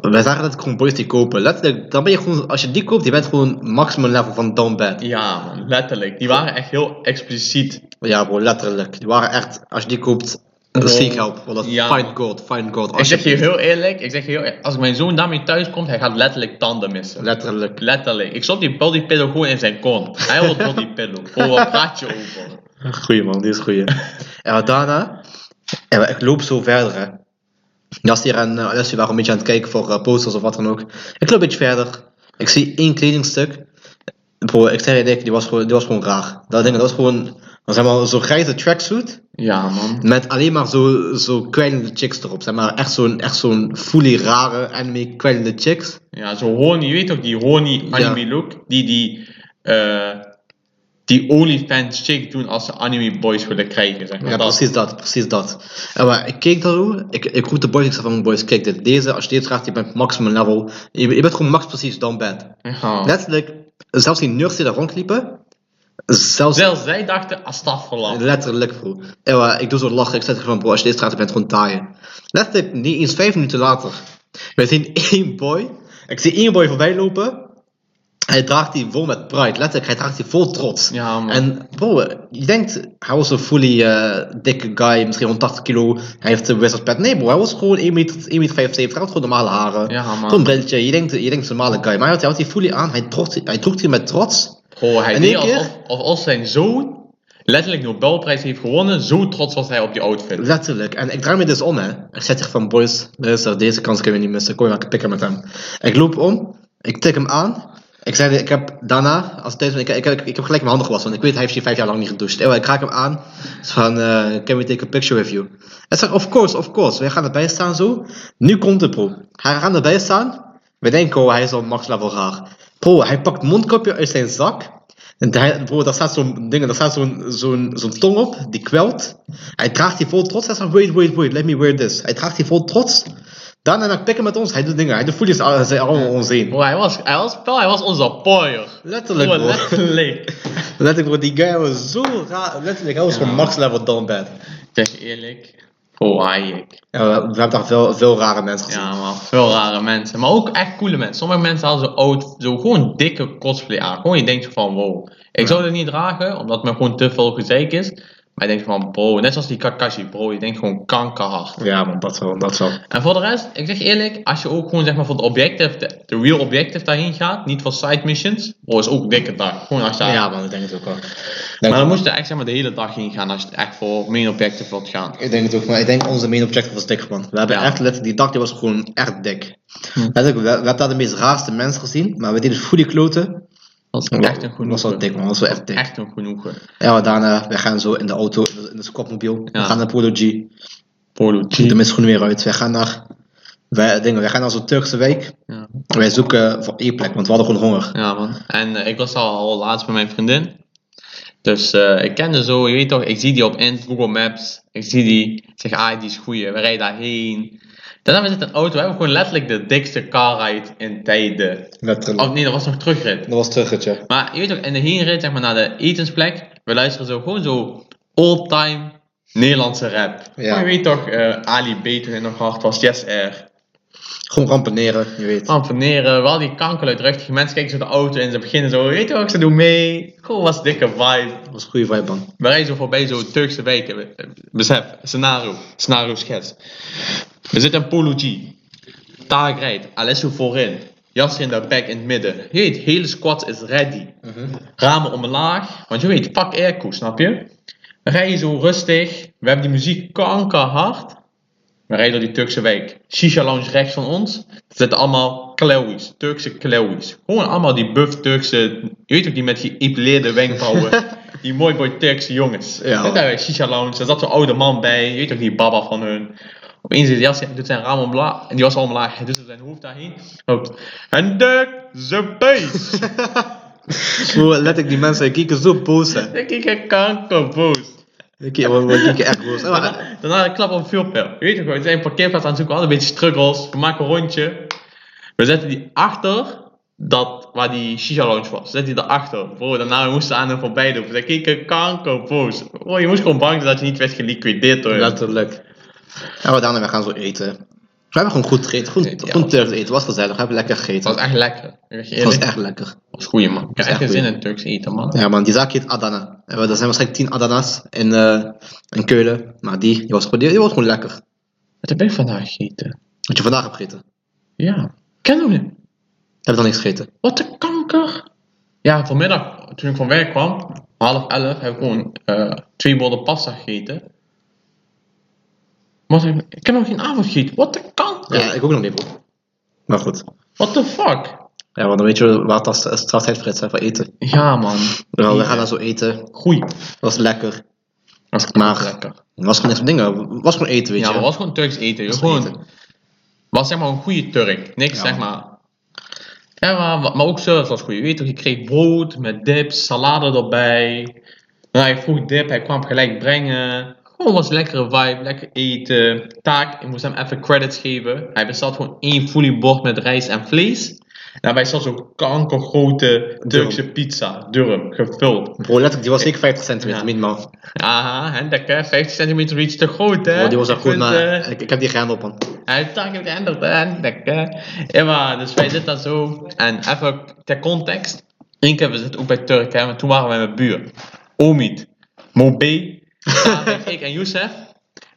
Wij zagen dat gewoon boys die kopen. Letterlijk, dan ben je gewoon, als je die koopt, je bent gewoon maximum level van down bad. Ja, man, letterlijk. Die waren echt heel expliciet. Ja bro, letterlijk. Die waren echt, als je die koopt, dat is ziek help. Dat is Ja. fine gold, fine gold. Ik zeg je heel eerlijk, ik zeg je heel eerlijk, als mijn zoon daarmee thuis komt, hij gaat letterlijk tanden missen. Letterlijk. Letterlijk. Ik stop die bodypillow gewoon in zijn kont. Hij wil bodypillow. Bro, wat praat je over? Goeie man, die is goeie. en wat daarna, en ik loop zo verder hè. Jasir en uh, waren een beetje aan het kijken voor eh, posters of wat dan ook. Ik loop een beetje verder. Ik zie één kledingstuk. Bro, ik zeg je die was gewoon, die was gewoon raar. Dat ding, dat was gewoon, zeg maar, zo'n grijze tracksuit. Ja, man. Met alleen maar zo, zo kwijlende chicks erop. Zeg maar, echt zo'n, echt zo'n fully rare anime kwijlende chicks. Ja, zo horny, je weet toch, die horny anime Ja. look, die die, eh die OnlyFans chick doen als ze anime boys willen krijgen, zeg maar. Ja, dat. precies dat, precies dat. En maar ik keek daarover, ik, ik roep de boys, ik zeg van boys, kijk dit, deze, als je dit gaat, je bent maximum level, je, je bent gewoon max precies down bad. Ja. Letterlijk, zelfs die nerds die daar rondliepen, zelfs, Zelfs zij dachten, astagfirullah. letterlijk bro. En maar ik doe zo lachen, ik zeg van bro, als je dit gaat, je bent gewoon taaien. Letterlijk, niet eens vijf minuten later, we zien één boy, ik zie één boy voorbij lopen, hij draagt die vol met pride, letterlijk, hij draagt die vol trots. Ja, man. En bro, je denkt, hij was een fully eh, dikke guy, misschien 180 kilo, hij heeft een wizard pet. Nee bro, hij was gewoon 1 meter, 1 meter 75, hij had gewoon normale haren. Ja, man. Gewoon een brilletje, je denkt, je denkt een normale guy. Maar hij had, hij had die fully aan, hij droeg, hij droeg die met trots. Bro, hij deed keer? alsof, zijn zoon letterlijk Nobelprijs heeft gewonnen. Zo trots was hij op die outfit. Letterlijk. En ik draai me dus om, hè. Ik zeg tegen van, boys, luister, deze kans kunnen we niet missen. Kom je maar pikken met hem. Ik loop om, ik tik hem aan. Ik zei, ik heb daarna, als thuis, ik, ik, ik, ik heb gelijk mijn handen gewassen, want ik weet, hij heeft hier vijf jaar lang niet gedoucht. Ewa, ik raak hem aan. Van, uh, can we take a picture with you? Hij zegt, of course, of course. Wij gaan erbij staan zo. Nu komt het, bro. Hij gaat erbij staan. We denken, oh, hij is al max level raar. Bro, hij pakt mondkapje uit zijn zak. En hij, bro, daar staat zo'n ding, daar staat zo'n zo'n zo'n tong op, die kwelt. Hij draagt die vol trots. Hij zegt, wait, wait, wait, let me wear this. Hij draagt die vol trots. Daarna naar pikken met ons, hij doet dingen, hij doet voetjes aan zijn allemaal ons heen. Bro, hij was, hij was, hij was onze poier. Letterlijk, bro. Letterlijk. letterlijk, bro, die guy was zo raar. Letterlijk, hij was gewoon max level down bad. Zeg eerlijk, Oh, Hayek. Ja, we, we hebben daar veel, veel rare mensen gezien. Ja, man, veel rare mensen. Maar ook echt coole mensen. Sommige mensen hadden zo oud, zo gewoon dikke cosplay aan. Gewoon je denkt van, wow. Ik zou dit niet dragen, omdat me gewoon te veel gezeik is. Maar je denkt van, bro, net zoals die Kakashi, bro, je denkt gewoon kankerhard. Ja, man, dat wel, dat wel. En voor de rest, ik zeg eerlijk, als je ook gewoon zeg maar voor de objective, de, de real objective daarheen gaat, niet voor side missions, bro, is ook dikke dag. Gewoon als je Ja, man, ik denk het ook wel. maar dan moest je echt zeg maar de hele dag heen gaan als je echt voor main objective wilt gaan. Ik denk het ook, maar ik denk onze main objective was dik, man. We hebben Ja. echt letterlijk, die dag die was gewoon echt dik. Hm. We hebben daar de meest raarste mensen gezien, maar we deden goede kloten. Dat was echt een Dat was wel genoegen. dik, man. Dat was wel echt dik. Echt een genoegen. Ja, maar daarna, we gaan zo in de auto, in de- in de squadmobiel. We gaan naar Polo G. Polo De G. mis schoenen weer uit. Wij gaan naar, wij, dingen, wij gaan naar zo'n Turkse wijk. Ja. Wij zoeken voor één plek, want we hadden gewoon honger. Ja, man. En eh, ik was al, al laatst bij mijn vriendin. Dus eh, ik kende zo, je weet toch, ik zie die op Google Maps. Ik zie die, ik zeg, ah, die is goeie, we rijden daarheen. Daarna zitten in een auto, we hebben gewoon letterlijk de dikste car ride in tijden. Letterlijk. Oh nee, dat was nog terugrit. Dat was terug het, ja. Maar je weet toch, in de heenrit, zeg maar, naar de etensplek, we luisteren zo gewoon zo old-time Nederlandse rap. Ja. Je weet toch, eh, Ali B toen hij nog hard was, Yes Air. Gewoon rampeneren, je weet. Amponeren, wel die kankerluidruchtige mensen kijken zo de auto en ze beginnen zo, weet je wat, ze doen mee. Gewoon was dikke vibe. Dat was een goede vibe, man. We rijden zo voorbij zo'n Turkse wijken. Besef, scenario, scenario schets. We zitten in Polo G. Tarek rijdt, Alessio voorin. Jasser in de back in het midden. Je hele squad is ready. Ramen omlaag, want je weet, fuck airco, snap je? Rijden zo rustig, we hebben die muziek kankerhard. We rijden door die Turkse wijk. Shisha lounge rechts van ons. Er zitten allemaal Klewis, Turkse Klewis. Gewoon allemaal die buff Turkse, je weet ook die met die geëpileerde wenkbrauwen. die mooi boy Turkse jongens. Ja. Daar bij Shisha lounge, daar zat zo'n oude man bij, je weet ook die baba van hun. Opeens is Jassi, hij doet zijn raam omlaag, en die was al omlaag, hij doet zijn hoofd daarheen. Hoopt, en de ze beest. Bro, letterlijk, die mensen kijken zo boos, hè. Ik kijk kankerboos. Die kijken, we kijken echt boos. Daarna, daarna klap op vuurpijl. Je weet toch wel, we zijn een parkeerplaats aan het zoeken, we hadden een beetje struggles. We maken een rondje. We zetten die achter dat, waar die shisha lounge was. Zet die daarachter. Bro, daarna moesten we aan hem voorbij doen. Ze keken kankerboos. Bro, je moest gewoon bang zijn dat je niet werd geliquideerd hoor. Letterlijk. Ja, maar daarna we gaan zo eten. We hebben gewoon goed gegeten. Goed, Ja. goed Turks eten. Was gezellig. We hebben lekker Het gegeten. was echt lekker. Je Het was echt lekker. Het was goeie man. Ik heb echt zin in Turks eten man. Ja man, die zaak heet Adana. En we- Er zijn waarschijnlijk 10 Adana's in, eh, in Keulen. Maar die, die, was gewoon, die, die was gewoon lekker. Wat heb ik vandaag gegeten? Wat je vandaag hebt gegeten. Ja. Ken hem niet. Heb je dan niks gegeten? Wat een kanker. Ja, vanmiddag, toen ik van werk kwam, half elf, heb ik gewoon eh, twee borden pasta gegeten. Wat ik, heb nog geen avond gegeten. Wat een kanker. Ja, ik ook nog niet bro. Maar goed. What the fuck? Ja, want dan weet je het als straftijd voor is, hè, voor eten. Ja man. Nou, we gaan dan zo eten. Goeie. Dat was lekker. Dat is Maar- lekker. Het was gewoon niks met dingen. Het was gewoon eten, weet Ja, je. maar het was gewoon Turks eten. Was gewoon, eten. was zeg maar een goede Turk. Niks Ja. zeg maar. Ja, maar, maar ook service was goed. Je weet toch, je kreeg brood met dips, salade erbij. Nou, ik vroeg dip, hij kwam gelijk brengen. Gewoon was lekkere vibe, lekker eten. Taak, ik moest hem even credits geven. Hij bestelt gewoon één fully bord met rijst en vlees. Daarbij zat zo'n kankergrote Turkse pizza, durm, gevuld. Bro, letterlijk, die was zeker 50 centimeter, Ja. minimaal. Aha, en lekker, 50 centimeter iets te groot hè. Die was Ik goed, maar eh, ik, ik heb die gehandeld, man. hij heeft het geänderd, hè? Lekker. Ja, maar, dus wij zitten daar zo. En even ter context. Eén keer, we zitten ook bij Turk, hè? Maar toen waren we met buur. Omid, Tarek, ik en Youssef.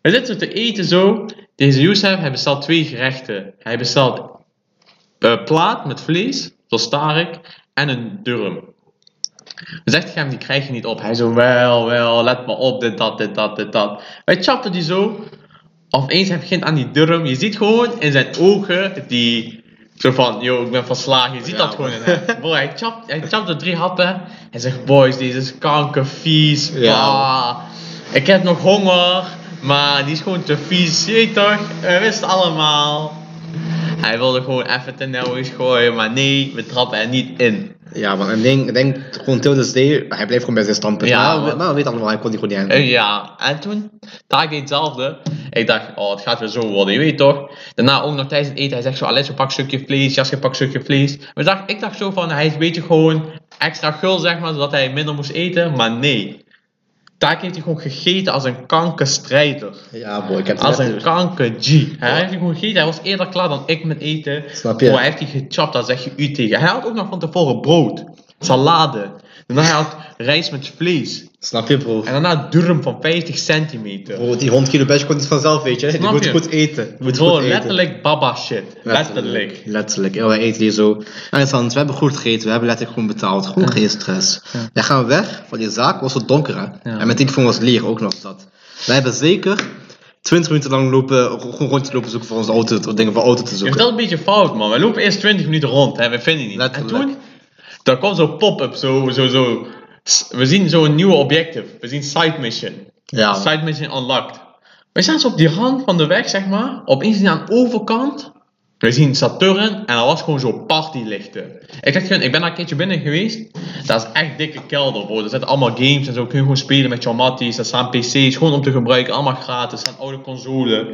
We zitten te eten zo. Deze Youssef, hij bestelt twee gerechten. Hij bestelt eh, plaat met vlees, zoals Tarek, en een durm. Dan zegt hij hem, die krijg je niet op. Hij zo, wel, wel, let me op, dit, dat, dit, dat, dit, dat. Wij chapten die zo. Of eens hij begint aan die drum. Je ziet gewoon in zijn ogen, die... Zo van, yo, ik ben verslagen. Je ziet Ja, dat gewoon in hem. Boy, hij chapt, hij chapt de drie happen. Hij zegt, boys, deze is kankervies. Ja. bah. Ik heb nog honger. Maar die is gewoon te vies. Je toch? We wisten allemaal. Hij wilde gewoon even ten nauwelijks gooien. Maar nee, we trappen er niet in. Ja. En ik denk, ik denk gewoon this day, hij bleef gewoon bij zijn standpunt. Ja, maar, maar we weten allemaal, hij kon die gewoon niet aan. Ja, en toen, daar deed hetzelfde. Ik dacht, oh, het gaat weer zo worden, je weet toch? Daarna ook nog tijdens het eten, hij zegt zo, Alex, pak een stukje vlees, Jasje, pak een stukje vlees. Maar ik dacht, ik dacht zo van, hij is een beetje gewoon extra gul, zeg maar, zodat hij minder moest eten. Maar nee. Daar heeft hij gewoon gegeten als een kankerstrijder. Ja, boy, ik heb het Als een gezien. kanker G. Hij heeft gewoon gegeten. Hij was eerder klaar dan ik met eten. Snap je? Hij heeft die gechapt, daar zeg je u tegen. Hij had ook nog van tevoren brood, salade. Daarna hij had rijst met vlees. Snap je, bro? En daarna durm van 50 centimeter. Bro, die 100 kilo badge komt niet vanzelf, weet je. Die Snap moet je? goed eten. Die moet Bro, goed eten. letterlijk baba shit. Letterlijk. Letterlijk. Ja, wij eten hier zo. Interessant, we hebben goed gegeten, we hebben letterlijk gewoon betaald. Gewoon geen stress. Dan gaan we weg van die zaak, was het donker hè. Ja. En mijn telefoon was leeg, ook nog dat. Wij hebben zeker 20 minuten lang lopen, gewoon rond te lopen zoeken voor onze auto, of dingen voor auto te Je zoeken. vertelt een beetje fout, man. We lopen eerst 20 minuten rond, hè. we vinden die niet. En toen, daar kwam zo'n pop-up, zo, zo, zo. We zien zo'n nieuwe objective. We zien side mission. Ja. Side mission unlocked. We staan zo op die rand van de weg, zeg maar. Opeens aan de overkant. We zien Saturn en dat was gewoon zo partylichten. Ik, dacht, gewoon, ik ben daar een keertje binnen geweest. Dat is echt dikke kelder, bro. Er zitten allemaal games en zo. Kun je gewoon spelen met jouw matties. Er staan PC's gewoon om te gebruiken. Allemaal gratis. Er staan oude consoles.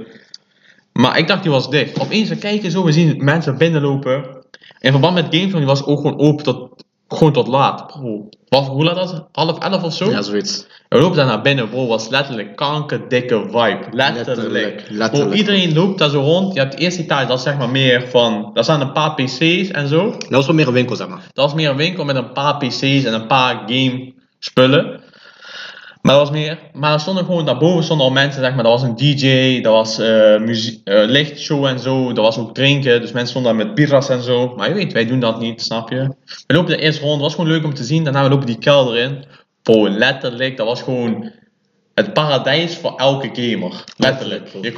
Maar ik dacht die was dicht. Opeens we kijken zo, we zien mensen binnenlopen. In verband met Gamescom, die was ook gewoon open tot, gewoon tot laat. Bro, wat, hoe laat was het? Half elf of zo? Ja, zoiets. We lopen daar naar binnen, bro, was letterlijk kankerdikke vibe. Letterlijk. Letterlijk, Bro, letterlijk. iedereen loopt daar zo rond. Je hebt de eerste etage, dat is zeg maar meer van... Daar staan een paar pc's en zo. Dat was wel meer een winkel, zeg maar. Dat was meer een winkel met een paar pc's en een paar game spullen. Maar was meer... Maar er stonden gewoon... Daarboven stonden al mensen, zeg maar. Dat was een DJ, dat was eh muziek, eh, lichtshow en zo. Dat was ook drinken. Dus mensen stonden daar met birras en zo. Maar je weet, wij doen dat niet, snap je? We lopen er eerst rond. Het was gewoon leuk om te zien. Daarna we lopen die kelder in. Bro, letterlijk. Dat was gewoon... Het paradijs voor elke gamer. Letterlijk. Je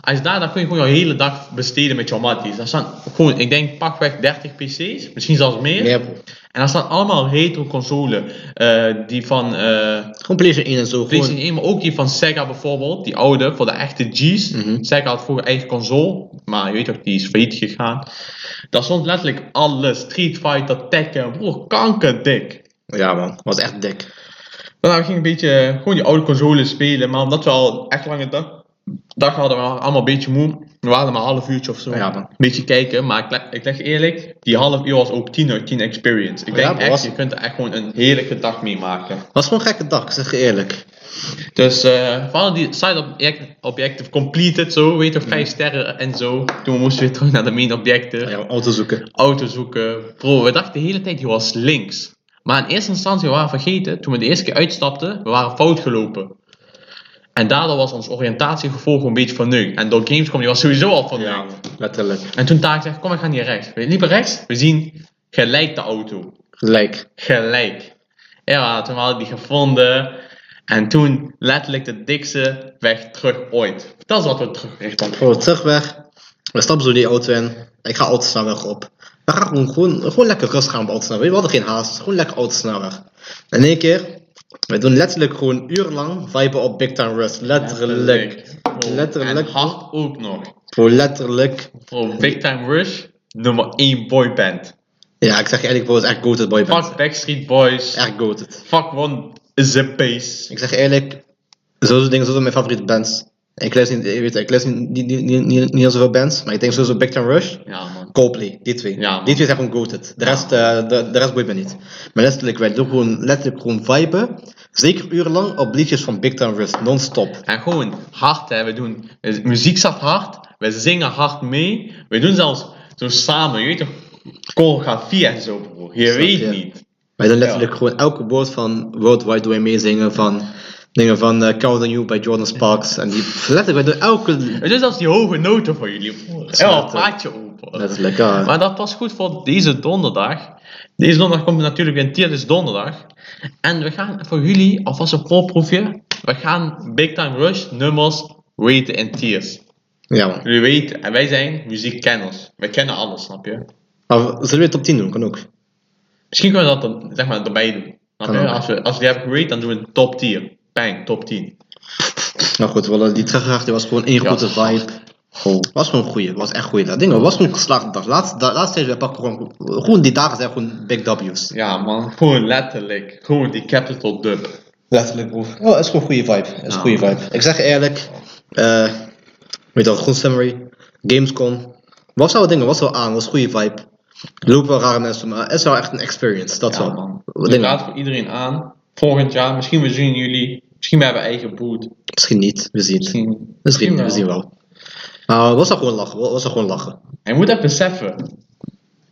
als je daar, dan kun je gewoon je hele dag besteden met jouw matties. Daar staan gewoon, ik denk pakweg 30 PC's, misschien zelfs meer. Bro. En daar staan allemaal retro consoles. eh, die van eh Gewoon PlayStation 1 en zo. Gewoon, PlayStation 1, maar ook die van Sega bijvoorbeeld. Die oude, voor de echte G's. Mhm. Sega had vroeger eigen console. Maar je weet toch, die is failliet gegaan. Daar stond letterlijk alles. Street Fighter, Tekken. Broer, kankerdik. ja man, was echt dik. Daarna we gingen een beetje gewoon die oude consoles spelen. Maar omdat we al echt lange dag, dag hadden, we allemaal een beetje moe. We waren maar een half uurtje of zo. Ja. Een beetje kijken. Maar ik, leg- ik leg je eerlijk, die half uur was ook 10 uit 10 experience. Ik denk echt, was- je kunt er echt gewoon een heerlijke dag mee maken. was gewoon een gekke dag, ik zeg je eerlijk. Dus eh vooral die side object, objective completed, zo, weet je, vijf sterren en zo. Toen moesten we weer terug naar de main objective. Ja, auto zoeken. Auto zoeken. Bro, we dachten de hele tijd, die was links. Maar in eerste instantie, we waren vergeten, toen we de eerste keer uitstapten, we waren fout gelopen. En daardoor was ons oriëntatiegevoel gewoon een beetje verneukt. En door Gamescom, die was sowieso al verneukt. Ja, letterlijk. En toen Taak zegt, kom, we gaan hier rechts. We liepen rechts, we zien gelijk de auto. Gelijk. Gelijk. Ja, toen hadden we die gevonden. En toen letterlijk de dikste weg terug ooit. Dat is wat we terug richting. Bro, terugweg. We stappen zo die auto in. Ik ga autosnelweg op. We gaan gewoon, gewoon, gewoon lekker rustig gaan op autosnelweg. We hadden geen haast. Gewoon lekker autosnelweg. En in één keer. We doen letterlijk gewoon urenlang viben op Big Time Rust. Letterlijk. Bro, Letterlijk. En hard ook nog. Bro, letterlijk. Bro, Big Time Rush, nummer 1 boyband. Ja, ik zeg je eerlijk, bro, is echt goated boyband. Fuck Backstreet Boys. Echt goated. Fuck One The Pace. Ik zeg eerlijk, zo'n dingen zijn mijn favoriete bands. Ik luister niet, je weet, ik luister niet, niet, niet, niet, aan zoveel bands, maar ik denk sowieso Big Time Rush, Ja, man. Coldplay, die twee. Ja, die twee zijn gewoon goated. De Ja, rest, eh, de, de rest boeit me niet. Maar letterlijk, wij doen gewoon letterlijk gewoon viben. Zeker urenlang op liedjes van Big Time Rush, non-stop. En gewoon hard, hè. We doen, de muziek zat hard. We zingen hard mee. We doen zelfs zo samen, je weet toch, choreografie en zo, bro. Je Snap weet niet. Wij doen letterlijk gewoon elke woord van Worldwide wij meezingen, van Dingen van uh, Count on You bij Jordan Sparks. En die letterlijk bij elke... Het is als die hoge noten voor jullie. Ja, praat je open. Dat is lekker. Maar dat past goed voor deze donderdag. Deze donderdag komt natuurlijk weer een tier, dus donderdag. En we gaan voor jullie, alvast een voorproefje. We gaan Big Time Rush nummers weten in tiers. Ja man. Jullie weten, en wij zijn muziekkenners. Wij kennen alles, snap je? Maar zullen we weer top 10 doen? Kan ook. Misschien kunnen we dat er, zeg maar, erbij doen. Snap je? Als we, als we die hebben gerate, dan doen we een top tier. Bang, top 10. Nou goed, wel, die teruggebracht was gewoon één grote vibe. Oh. Was gewoon een goeie, was echt goeie. Dat ding was gewoon geslaagd dag. Laatste, laatste tijd, we pakken gewoon, gewoon die dagen zijn gewoon big W's. Ja man, gewoon letterlijk. Gewoon die capital dub. Letterlijk bro. Oh, is gewoon goede vibe. Is een goede vibe. Ik zeg eerlijk, uh, weet je gewoon summary, Gamescom. Was wel dingen, was wel aan, was een goede vibe. Lopen wel rare mensen, maar het is wel echt een experience, dat ja, wel. man. Het gaat voor iedereen aan. Volgend jaar, misschien we zien jullie, misschien we hebben eigen boot. Misschien niet, we zien Misschien, misschien, misschien we zien wel. Nou, was dat gewoon lachen, was dat gewoon lachen. En je moet even beseffen,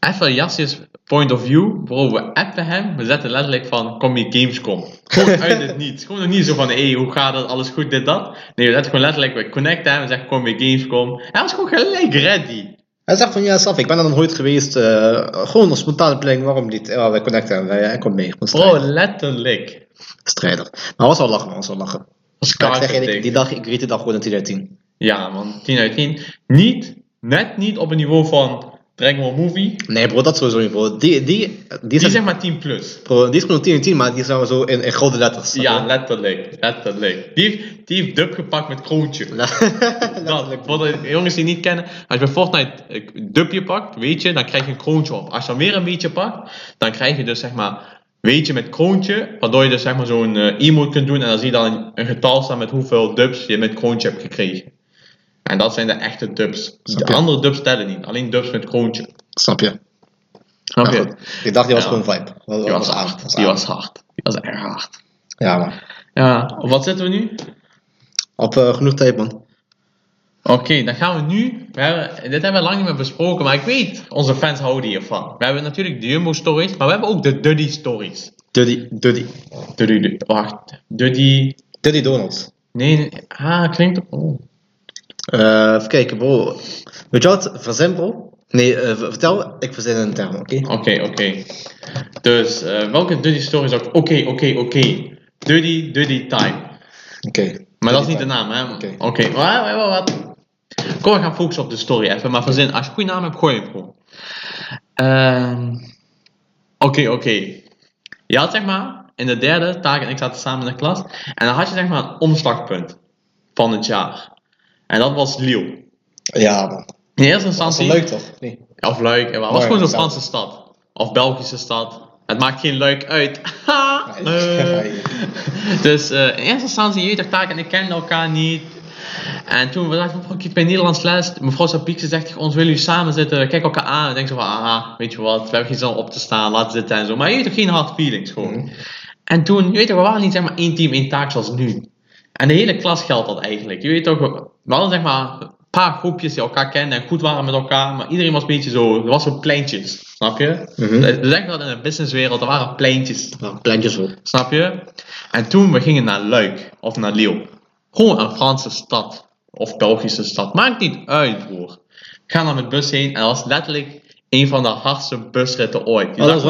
even Jassi's point of view, bro, we appen hem, we zetten letterlijk van, kom je Gamescom. Gewoon uit het niets. Gewoon nog niet zo van, hé, hey, hoe gaat het, alles goed, dit, dat. Nee, we zetten gewoon letterlijk, we connecten hem, we zeggen, kom je Gamescom. Hij was gewoon gelijk ready. Hij zegt van, ja, Saf, ik ben er nog nooit geweest, uh, gewoon een spontane planning, waarom niet? Ja, we connecten hem, hij komt mee. Bro, letterlijk. Strijder. Maar was wel lachen, was wel lachen. Was ik zeg, die, die dag, ik weet die dag gewoon in 10 uit 10. Ja, man, 10 uit 10. Niet, net niet op een niveau van Dragon Movie. Nee, bro, dat sowieso niet, bro. Die, die, die, die zeg maar 10 plus. Bro, die is gewoon 10 uit 10, maar die zijn zo in, in grote letters. Ja, letterlijk. Letterlijk. Die die heeft dub gepakt met kroontje. dat, voor de jongens die niet kennen, als je bij Fortnite een dubje pakt, weet je, dan krijg je een kroontje op. Als je dan weer een beetje pakt, dan krijg je dus zeg maar weet je met kroontje, waardoor je dus zeg maar zo'n uh, emote kunt doen en dan zie je dan een getal staan met hoeveel dubs je met kroontje hebt gekregen. En dat zijn de echte dubs. De andere dubs tellen niet, alleen dubs met kroontje. Snap je? Snap je? ik dacht die was gewoon vibe. Dat die was, hard. Was die was hard. Die was erg hard. Ja man. Ja, op wat zitten we nu? Op uh, genoeg tijd man. Oké, dan gaan we nu. We hebben, dit hebben we lang niet meer besproken, maar ik weet, onze fans houden hiervan. We hebben natuurlijk de Jumbo stories, maar we hebben ook de Duddy stories. Duddy, Duddy. Duddy, wacht. Duddy. Duddy Donalds. Nee, nee. ah, klinkt. Oh. Uh, even kijken, bro. Weet je wat? Verzin, bro. Nee, uh, vertel, ik verzin een term, oké? Oké, okay, oké. Okay. Dus, uh, welke Duddy stories ook? Oké, oké, oké. Duddy, Duddy time. Oké. Maar dat is niet de naam, hè? Oké. Oké, wat, wat, wat? Kom, we gaan focussen op de story even. Maar verzin, als je een goede naam hebt, gooi hem gewoon. Ehm, oké, oké. Je had zeg maar, in de derde, Taak en ik zaten samen in de klas. En dan had je zeg maar een omslagpunt van het jaar. En dat was Lille. Ja, man. In eerste instantie. Dat was leuk toch? Nee. Of leuk. Het was gewoon zo'n Franse stad. Of Belgische stad. Het maakt geen leuk uit. dus uh, in eerste instantie, je weet Taak en ik kenden elkaar niet. En toen we dachten ik ben Nederlands les. Mevrouw Sapiekse zegt ons, willen jullie samen zitten? Kijk elkaar aan. En denk zo van, ah, weet je wat, we hebben geen zin om op te staan, laten zitten en zo. Maar je weet toch geen hard feelings gewoon. Mhm. En toen, je weet toch, we waren niet zeg maar één team, één taak zoals nu. En de hele klas geldt dat eigenlijk. Je weet toch, we hadden zeg maar een paar groepjes die elkaar kenden en goed waren met elkaar. Maar iedereen was een beetje zo, er was zo pleintjes, snap je? Mm -hmm. Zeggen dat in de businesswereld, er waren pleintjes. Ja, pleintjes wel. Snap je? En toen we gingen naar Luik of naar Lille. Gewoon een Franse stad of Belgische stad. Maakt niet uit, broer. Ik ga naar met bus heen en dat was letterlijk een van de hardste busritten ooit. Je oh, dat is.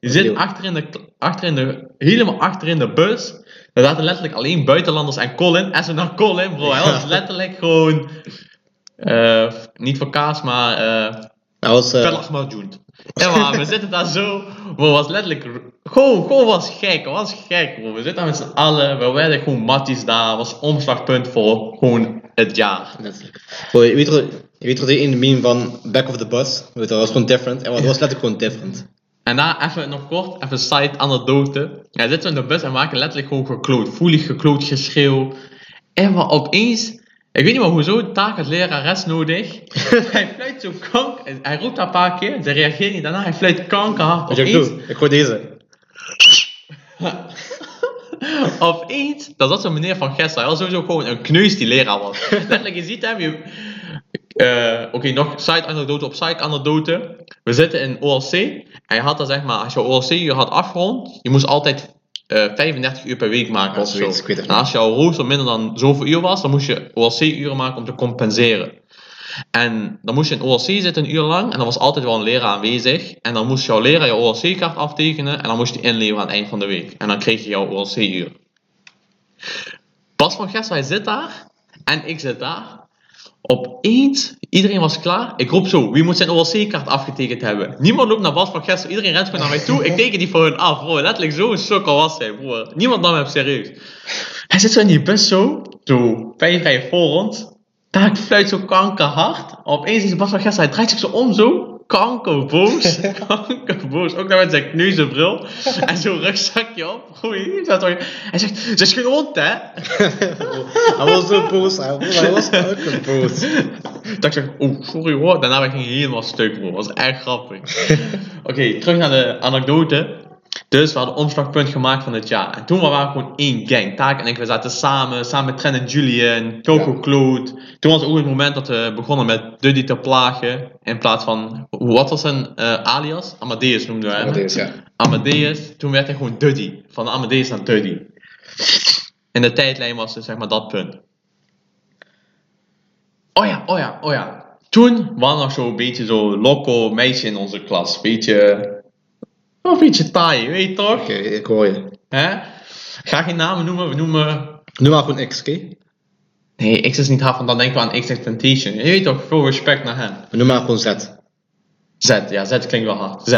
Je zit achter in, de, achter in de, helemaal achter in de bus. Er zaten letterlijk alleen buitenlanders en Colin. En ze naar Colin, bro. Hij was letterlijk gewoon... Uh, niet voor kaas, maar... Uh, hij was... Uh... Ja, maar we zitten daar zo. We was letterlijk. Gewoon, gewoon was gek. was gek, bro. We zitten daar met z'n allen. We werden gewoon matties daar. was omslagpunt voor gewoon het jaar. Bro, je weet toch, je weet toch de meme van Back of the Bus? Weet je, dat was gewoon different. En het was letterlijk gewoon different. En daar even nog kort, even side anekdote. Ja, zitten we in de bus en maken letterlijk gewoon gekloot. Voelig gekloot geschreeuw. En we opeens ik weet niet meer hoezo, taak als lerares nodig. hij fluit zo kank, hij roept een paar keer, ze reageert niet daarna, hij fluit kankerhard. Wat ik doe? Ik gooi deze. Opeens, dat was zo'n meneer van Gessa, hij was sowieso gewoon een kneus die leraar was. Letterlijk, je ziet hem, je... Uh, Oké, okay, nog side anekdote op side anekdote. We zitten in OLC en je had dan zeg maar, als je OLC je had afgerond, je moest altijd eh 35 uur per week maken of zo. zoiets, ik weet het En als jouw rooster minder dan zoveel uur was, dan moest je OLC-uren maken om te compenseren. En dan moest je in OLC zitten een uur lang en dan was altijd wel een leraar aanwezig. En dan moest jouw leraar je OLC-kaart aftekenen en dan moest je die inleveren aan het eind van de week. En dan kreeg je jouw OLC-uur. Bas van Gestel, hij zit daar en ik zit daar. Opeens, iedereen was klaar. Ik roep zo, wie moet zijn OLC-kaart afgetekend hebben? Niemand loopt naar Bas van Gestel, iedereen rent gewoon naar mij toe. Ik teken die voor hun af, bro. Letterlijk zo'n sukkel was hij, broer. Niemand nam hem serieus. Hij zit zo in die bus zo, zo vijf rijen voor ons. Daar fluit zo kankerhard. Opeens is Bas van Gestel, hij draait zich zo om zo. Kankerboos. kankerboos. Ook nog met zijn kneuzenbril. En zo'n rugzakje op. Goeie. Hij zegt, ze is geen hond hè. Hij was zo boos, hij was- hij was ook boos. Dat ik zeg, oh, sorry hoor. Daarna ging hij helemaal stuk, bro. Dat was echt grappig. Oké, terug naar de anekdote. Dus we hadden omslagpunt gemaakt van het jaar. En toen waren we gewoon één gang. Taak en ik, we zaten samen, samen met Trent en Julian, Coco Ja. Toen was ook het moment dat we begonnen met Duddy te plagen. In plaats van, wat was zijn eh, alias? Amadeus noemden we hem. Amadeus, ja. Amadeus. Toen werd hij gewoon Duddy. Van Amadeus naar Duddy. In de tijdlijn was het zeg maar dat punt. Oh ja, oh ja, oh ja. Toen was nog zo'n beetje zo loco meisje in onze klas. Beetje... Een beetje taai, weet je toch? Oké, ik hoor je. Hè? Ik ga geen namen noemen, we noemen... Nu maar gewoon X, oké? Nee, X is niet hard, want dan denken we aan X Temptation. Je weet toch, veel respect naar hem. We noemen maar gewoon Z. Z, ja, Z klinkt wel hard. Z.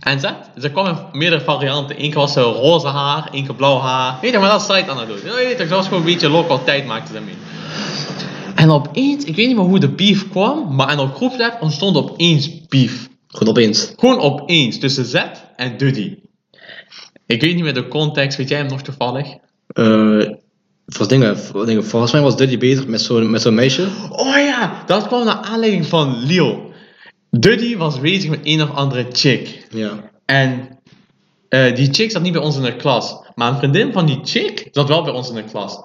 En Z, ze kwam in meerdere varianten. Eén keer was ze roze haar, één keer blauw haar. Weet je, maar dat is tijd aan het doen. Je weet toch, dat was gewoon een beetje local tijd maakte ze mee. En opeens, ik weet niet meer hoe de beef kwam, maar in op groepsapp ontstond opeens beef. Gewoon opeens. Gewoon opeens, tussen Z en Duddy. Ik weet niet meer de context, weet jij hem nog toevallig? Eh, volgens, dingen, voor dingen, volgens mij was Duddy bezig met zo'n met zo'n meisje. Oh ja, dat kwam naar aanleiding van Leo. Duddy was bezig met een of andere chick. Ja. En eh, die chick zat niet bij ons in de klas. Maar een vriendin van die chick zat wel bij ons in de klas.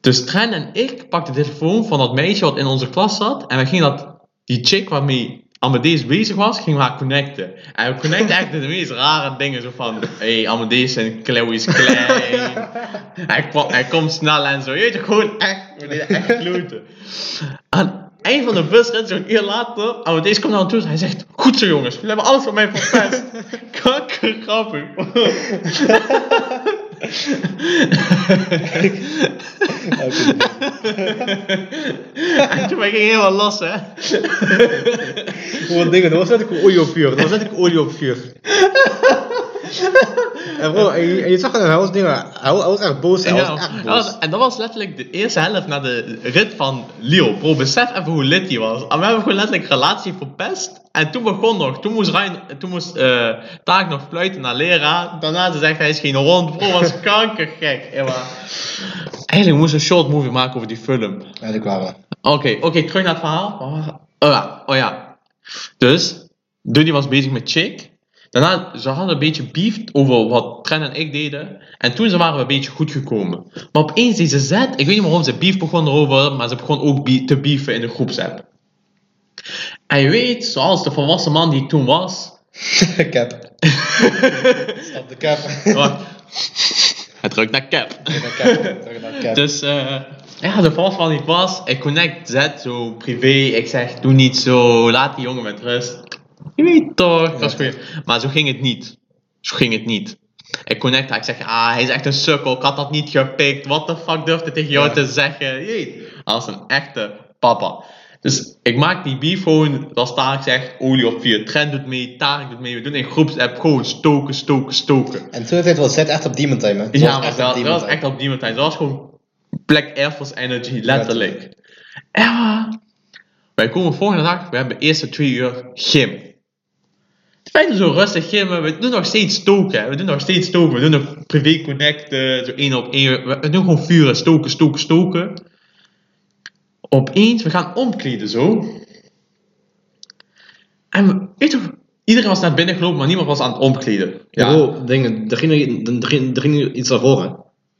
Dus Tren en ik pakten de telefoon van dat meisje wat in onze klas zat. En we gingen dat, die chick waarmee Amadeus bezig was, gingen we haar connecten. En we connecten echt de meest rare dingen. Zo van, hé, hey, Amadeus en Chloe is klein. hij, kwam, hij komt snel en zo. Je weet je, gewoon echt, we deden echt kloten. Aan het eind van de bus rent zo'n uur later. Amadeus komt naar hem toe en hij zegt, goed zo jongens, jullie hebben alles van mij verpest. Kanker grappig. toen ging helemaal los, hè. Gewoon dingen, dat was net ook olie op vuur. Dat was net ook olie op vuur. En bro, en je, en je zag het, hij was dingen, hij was, hij was echt boos, hij Ja, was echt dat boos. was- en dat was letterlijk de eerste helft na de rit van Leo. Bro, besef even hoe lit die was. En we hebben gewoon letterlijk relatie verpest. En toen begon nog, toen moest, Ryan, toen moest eh, Taak nog fluiten naar leraar. Daarna ze zegt hij is geen hond. Bro, was kankergek. Ja. Eigenlijk moest een short movie maken over die film. Eigenlijk waren. Oké, oké, terug naar het verhaal. Oh ja, oh ja. Dus, Duddy was bezig met Chick. Daarna, ze hadden een beetje beef over wat Tren en ik deden. En toen ze waren we een beetje goed gekomen. Maar opeens deze Z, ik weet niet waarom ze beef begon erover, maar ze begon ook be- te beefen in de groepsapp. En je weet, zoals de volwassen man die ik toen was. cap. Stop de cap. Wacht. Het ruikt naar cap. Terug naar cap. Terug naar cap. Dus eh, ja, de volwassen man die ik was, ik connect Z zo privé. Ik zeg, doe niet zo, laat die jongen met rust. Je weet toch, dat is goed. Maar zo ging het niet. Zo ging het niet. Ik connect haar, ik zeg, ah, hij is echt een sukkel, ik had dat niet gepikt. What the fuck durfde tegen jou te zeggen? Je weet, als een echte papa. Dus ik maak die beef gewoon, dat Tarek zegt, olie op vier. Trend doet mee, Tarek doet mee. We doen in groepsapp gewoon stoken, stoken, stoken. En toen tijd was Zet echt op Demon Time, hè? Het Ja, maar dat, was echt op Demon Time. Dat was gewoon Black Air Force Energy, letterlijk. Ja. Wij komen volgende dag, we hebben de eerste twee uur gym. We zo rustig gymmen, we doen nog steeds stoken. hè. We doen nog steeds stoken. We doen nog privé connecten, zo één op één. We, doen gewoon vuren, stoken, stoken, stoken. Opeens, we gaan omkleden zo. En we, weet je, iedereen was naar binnen gelopen, maar niemand was aan het omkleden. Ja, bro, dingen, er ging, er, er ging, er ging iets naar voren.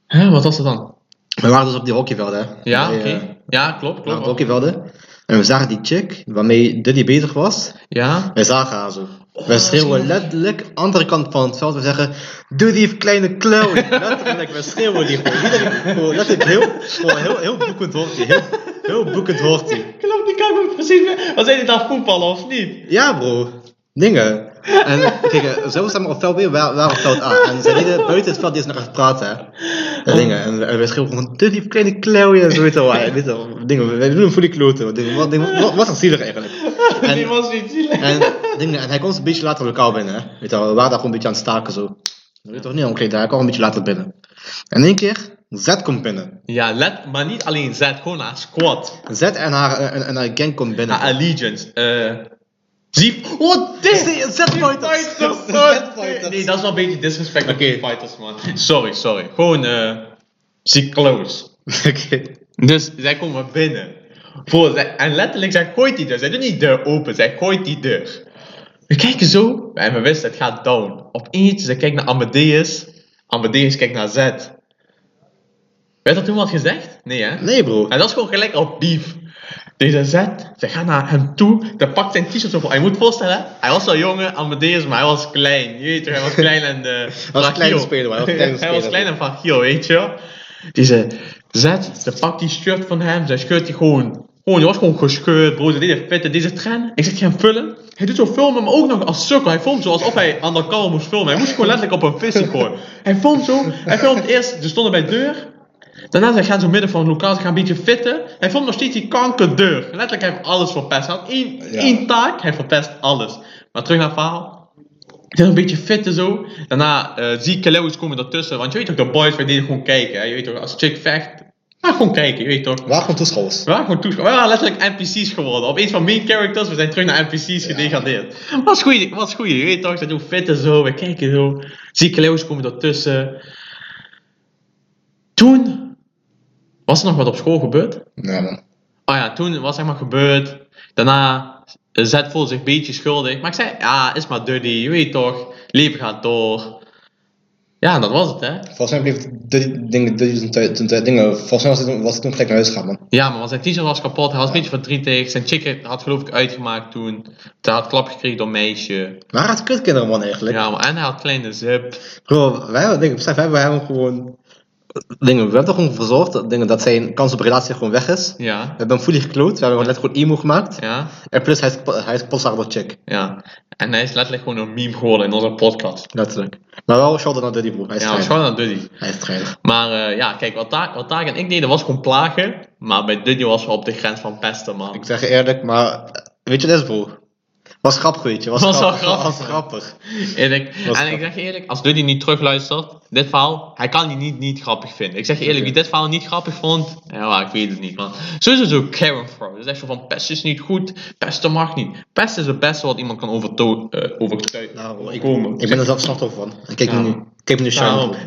Hè, wat was het dan? We waren dus op die hockeyvelden, hè? Ja, oké. eh, Ja, klopt, op klopt. de hockeyvelden. En we zagen die chick waarmee Diddy bezig was. Ja, Wij zagen haar zo. we schreeuwen letterlijk, andere kant van het veld, we zeggen, doe die kleine clown. letterlijk, we schreeuwen die gewoon. Iedereen, gewoon letterlijk heel, gewoon heel, heel boekend hoort hij. Heel, heel boekend hoort hij. Ik geloof niet, kan ik me precies meer. Was hij dit aan voetballen of niet? Ja bro, dingen. En kijk, eh, zo zijn we op veld B, waren op veld A. En zij deden buiten het veld die is nog even praten. En dingen. En we, we schreeuwen gewoon, doe die kleine clown. En zo weet je wel. weet. Dingen, we doen hem voor die kloten. Wat, dingen, wat, wat een zielig eigenlijk. En- die was niet zielig. En, dingen, en hij komt een beetje later lokaal binnen. Weet je wel, we waren daar gewoon een beetje aan het staken zo. Weet je toch niet omkleed, hij kwam een beetje later binnen. En in één keer, Z komt binnen. Ja, let, maar niet alleen Z, gewoon haar squad. Z en haar, en, en haar gang komt binnen. Haar allegiance. eh Zie. Oh, dit! Z-fighters. Nee, dat is wel een beetje disrespect op Oké. die fighters, man. Sorry, sorry. Gewoon, eh. Zie close. Oké. Dus zij komen binnen. Voor, zij, en letterlijk, zij gooit die deur. Zij doet niet de deur open, zij gooit die deur. We kijken zo, en we wisten het gaat down. Opeens, ze kijkt naar Amadeus. Amadeus kijkt naar Z. Werd dat toen wat gezegd? Nee, hè? Nee bro. En dat is gewoon gelijk op Deze Z, ze gaat naar hem toe, dan pakt zijn t-shirt op. Je moet voorstellen, hij was wel jongen, Amadeus, maar hij was klein. Je weet toch, hij was klein en uh, was een kleine speler, maar hij was hij was klein en fragiel, weet je wel. Deze Z, ze pakt die shirt van hem, ze scheurt die gewoon. Gewoon, die was gewoon gescheurd, bro. Ze deed vette, deze trend. Ik zeg, hem vullen. Hij doet zo filmen, maar ook nog als sukkel. Hij filmt zo alsof hij aan de kant moest filmen. Hij moest gewoon letterlijk op een visie gooien. Hij filmt zo, hij filmt eerst, ze stonden bij de deur. Daarna ze gaan ze midden van het lokaal, ze gaan een beetje fitten. Hij vond nog steeds die kankerdeur. Letterlijk, hij heeft alles verpest. Hij had één, Ja. één taak, hij verpest alles. Maar terug naar het verhaal. Ze gaan een beetje fitten zo. Daarna eh zie ik komen ertussen. Want je weet toch, de boys, wij deden gewoon kijken. Hè? Je weet toch, als chick vecht, maar gewoon kijken, je weet toch. Waren gewoon toeschouwers. We waren gewoon toeschouwers. We waren letterlijk NPC's geworden. Opeens van main characters, we zijn terug naar NPC's gedegradeerd. Was goed, was goed. Je weet toch, ze doen fitten zo, we kijken zo. Zie ik komen ertussen. Toen was er nog wat op school gebeurd. Ja man. Oh ja, toen was zeg maar gebeurd. Daarna eh, Zet voelde zich een beetje schuldig. Maar ik zei, ja, is maar dirty, je weet toch. Leven gaat door. Ja, dat was het, hè. Volgens mij bleef de dingen, dingen, volgens mij was hij toen, was hij toen gelijk naar huis gegaan man. Ja, maar want zijn t-shirt was kapot. Hij was een beetje verdrietig. Zijn chick had geloof ik uitgemaakt toen. Hij had klap gekregen door een meisje. Waar had kutkinderen man eigenlijk? Ja, maar en hij had kleine zip. Bro, wij hebben, dingen, besef, wij hebben hem gewoon, dingen, we hebben er gewoon dat, dingen, dat zijn kans op relatie gewoon weg is. Ja, We hebben hem fully gekloot, we hebben hem net gewoon emo gemaakt. ja, En plus hij is, hij is chick, ja. En hij is letterlijk gewoon een meme geworden in onze podcast. letterlijk. Maar wel shout naar Diddy bro, hij is Ja, gewoon naar Duddy. Hij is strijder. Maar eh, ja, kijk, wat Taak, wat Taak en ik deden was gewoon plagen. Maar bij Duddy was we op de grens van pesten, man. Ik zeg je eerlijk, maar eh, weet je wat het is bro? Was grappig weet je, was, Was wel grappig. grappig. Was grappig. Eerlijk. Was En ik zeg eerlijk, als Duddy niet terugluistert, dit verhaal, hij kan die niet, niet grappig vinden. Ik zeg je eerlijk, wie dit verhaal niet grappig vond, ja, ik weet het niet, man. Sowieso zo Karen Throw. Dat is echt zo van, pest is niet goed, pesten mag niet. Pest is het beste wat iemand kan overto- eh, overtuigen. Nou, ik, ik ben er zelf slachtoffer van. En kijk Ja. me nu. Me nu.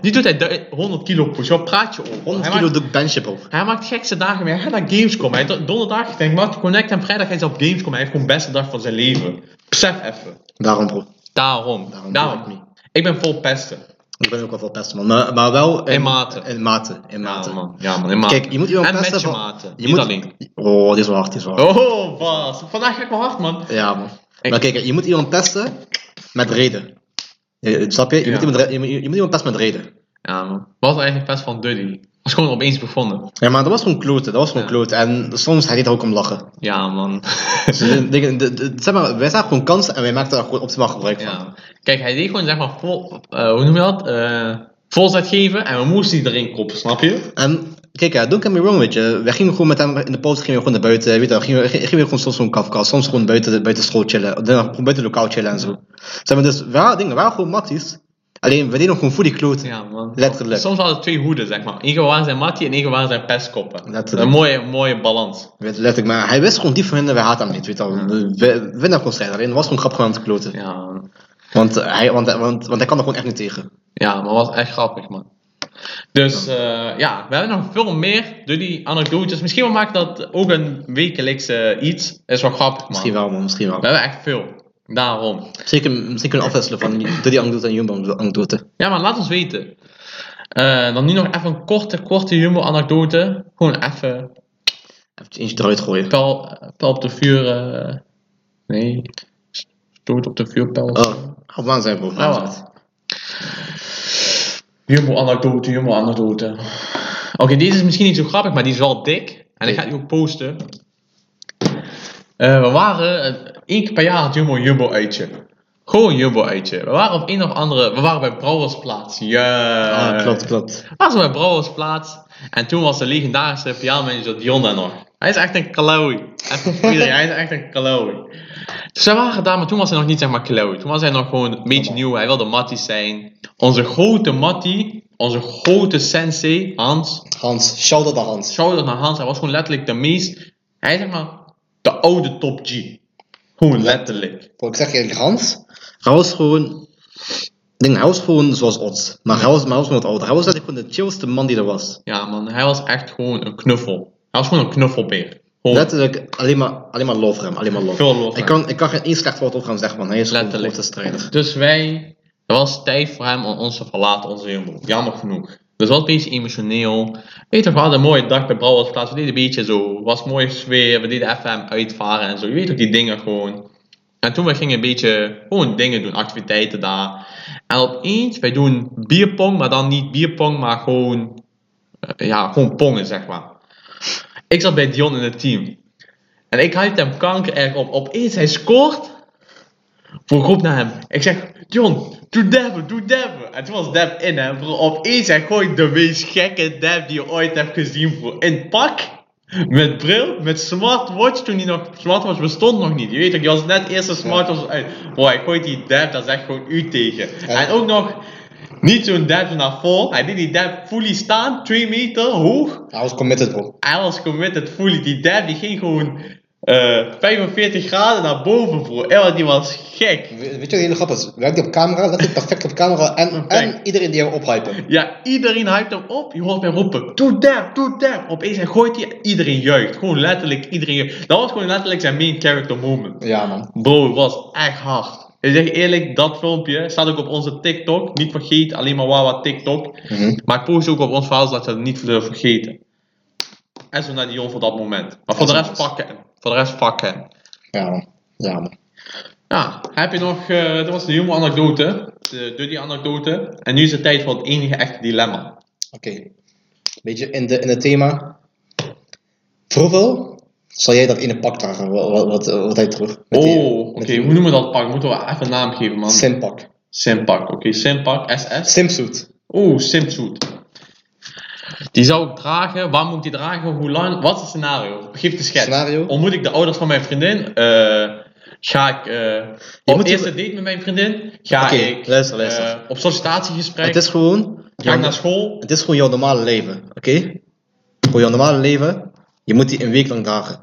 Die doet hij du- 100 kilo push, wat praat je over? 100 Hij kilo maakt- doe ik benchen bro. Hij maakt gekste dagen mee. Hij gaat naar Gamescom. Hij do- donderdag, ik denk, Martin Connect en vrijdag hij is op Gamescom. Hij heeft gewoon de beste dag van zijn leven. Besef even. Daarom bro. Daarom. Daarom Daarom. ik niet. Ik ben vol pesten. Ik ben ook wel veel pesten man. Maar, maar wel In mate. In mate. In Ja mate. man. Ja man, in mate. Kijk, je moet iemand En pesten met je van- maten. Je Niet moet, alleen. Oh, dit is wel hard, dit is wel hard. Oh, Bas. Vandaag ga ik wel hard man. Ja, man. Ik- Maar kijk, je moet iemand pesten met reden. Je- snap je? Je, Ja. moet iemand, je, je moet iemand pesten met reden. Ja man. Wat was er eigenlijk pest van Duddy? Was gewoon opeens begonnen. Ja, maar dat was gewoon kloten. Dat was gewoon Ja. kloten. En soms hij deed er ook om lachen. Ja man. Dus de- zeg maar, wij zagen gewoon kansen en wij maakten daar gewoon optimaal gebruik van. ja. Kijk, hij deed gewoon zeg maar vol, eh, hoe noem je dat? Eh volzet geven en we moesten die erin koppen, snap je? En kijk, ja, don't get me wrong, weet je. Wij gingen gewoon met hem in de pauze gingen we gewoon naar buiten. Weet je, gingen we, gingen we gewoon soms gewoon kafka, soms gewoon buiten, buiten school chillen. Dan Gewoon buiten lokaal chillen en zo. Zeg maar, dus we waren dingen, waren gewoon matties. Alleen, we deden gewoon voor die kloten. Ja, man. Letterlijk. Soms hadden we twee hoeden, zeg maar. Eén waren zijn mattie en één waren zijn pestkoppen. Letterlijk. Een mooie, mooie balans. Weet, letterlijk, maar hij wist gewoon diep van binnen, wij haten hem niet, weet je wel. We, we vinden gewoon alleen het was gewoon grappig om hem te kloten. Ja, man. Want, hij, want, want, want hij kan er gewoon echt niet tegen. ja maar was echt grappig, man. Dus eh, ja, we hebben nog veel meer door die anekdotes. Misschien wel maken dat ook een wekelijkse iets. Is wel grappig, man. Misschien wel man, misschien wel. We hebben echt veel. Daarom. Zeker, misschien kunnen we afwisselen van die- door die anekdote en Jumbo anekdote. Ja, maar laat ons weten. Eh, dan nu nog even een korte, korte humor-anekdote. Gewoon even Even eentje eruit gooien. pijl op de vuur. eh, nee. dood op de vuurpijl. Oh, op zijn bro. Ja, wat? Jumbo-anekdote, Jumbo-anekdote. Oké, deze is misschien niet zo grappig, maar die is wel dik. En ik ga die ook posten. Eh, we waren eh, één keer per jaar het Jumbo Jumbo uitje. Gewoon Jumbo uitje. We waren op een of andere. We waren bij Brouwersplaats. Ja. Ah, klopt, klopt. We waren bij Brouwersplaats. En toen was de legendarische PR-manager Dion daar nog. Hij is echt een iedereen, hij is echt een kaloui. Dus we waren daar, maar toen was hij nog niet zeg maar kaloui. Toen was hij nog gewoon een beetje nieuw. Hij wilde Mattie zijn. Onze grote Mattie, onze grote sensei, Hans. Hans, shout-out naar Hans. Shout-out naar Hans. Hij was gewoon letterlijk de meest. Hij is zeg maar de oude top G. Gewoon letterlijk. Ik zeg je eerlijk, Hans, hij was gewoon... Ik denk, hij was gewoon zoals ons. Maar hij was, maar hij was gewoon wat ouder. Hij was eigenlijk gewoon de chillste man die er was. Ja man, hij was echt gewoon een knuffel. Hij was gewoon een knuffelbeer. Gewoon Letterlijk alleen maar, alleen maar love voor hem. Alleen maar love. veel. Ik kan, ik kan geen één slecht woord over hem zeggen, man. Hij is een Letterlijk. grote strijder. Dus wij, het was tijd voor hem om ons te verlaten, onze Jumbo. Jammer genoeg. Dus was een beetje emotioneel. Weet je, we hadden een mooie dag bij Brouwersplaats. We deden een beetje zo, het was een mooie sfeer. We deden even hem uitvaren en zo. Je weet ook die dingen gewoon. En toen we gingen een beetje gewoon dingen doen, activiteiten daar. En opeens, wij doen bierpong, maar dan niet bierpong, maar gewoon, eh, ja, gewoon pongen zeg maar. Ik zat bij Dion in het team. En ik hypte hem kanker erg op. Opeens, hij scoort. Voor roep naar hem. Ik zeg, John, doe dabben, doe dabben. En toen was dab in hem. Opeens, hij gooit de meest gekke dab die je ooit hebt gezien, bro. In pak. Met bril, met smartwatch, toen die nog, smartwatch bestond nog niet. Je weet toch, je was net eerste smartwatch uit. Bro, hij gooit die dab, dat is echt gewoon u tegen. En ook nog, niet zo'n dab naar vol. Hij deed die dab fully staan, 2 meter hoog. Hij was committed, bro. Hij was committed fully. Die dab die ging gewoon eh 45 graden naar boven, bro. Ewa, die was gek. We- Weet je wat hele grappig is? Werkt hij op camera, letterlijk perfect op camera. En, en iedereen die hem ophypen. Ja, iedereen hypt hem op. Je hoort mij roepen, doe dab, doe dab. Opeens hij gooit hij, iedereen juicht. Gewoon letterlijk, iedereen juicht. Dat was gewoon letterlijk zijn main character moment. Ja, man. Bro, het was echt hard. Ik zeg eerlijk, dat filmpje staat ook op onze TikTok. Niet vergeet, alleen maar Wawa TikTok. Mhm. Maar ik post ook op ons verhaal zodat we het niet vergeten. En zo naar Dion voor dat moment. Maar voor de rest hem. Voor de rest fuck hem. Ja, man. Ja, heb je nog, eh dat was de humor anekdote. De Duddy anekdote. En nu is het tijd voor het enige echte dilemma. Oké. Beetje in, de, in het thema. Voor hoeveel zal jij dat ene pak dragen? Wat, wat, wat, hij terug? Oh, oké, hoe noemen we dat pak? Moeten we even een naam geven, man? Simpak. Simpak, oké, Simpak, SS. Simsuit. Oeh, Simsuit. Die zou ik dragen. Waar moet ik die dragen? Hoe lang? Wat is het scenario? Geef de schets. Scenario? Ontmoet ik de ouders van mijn vriendin? Eh, ga ik eh op moet- eerste date met mijn vriendin? Ga ik luister, luister. eh, op sollicitatiegesprek? Het is gewoon... Ga ik naar school? Het is gewoon jouw normale leven, oké? Voor jouw normale leven, je moet die een week lang dragen.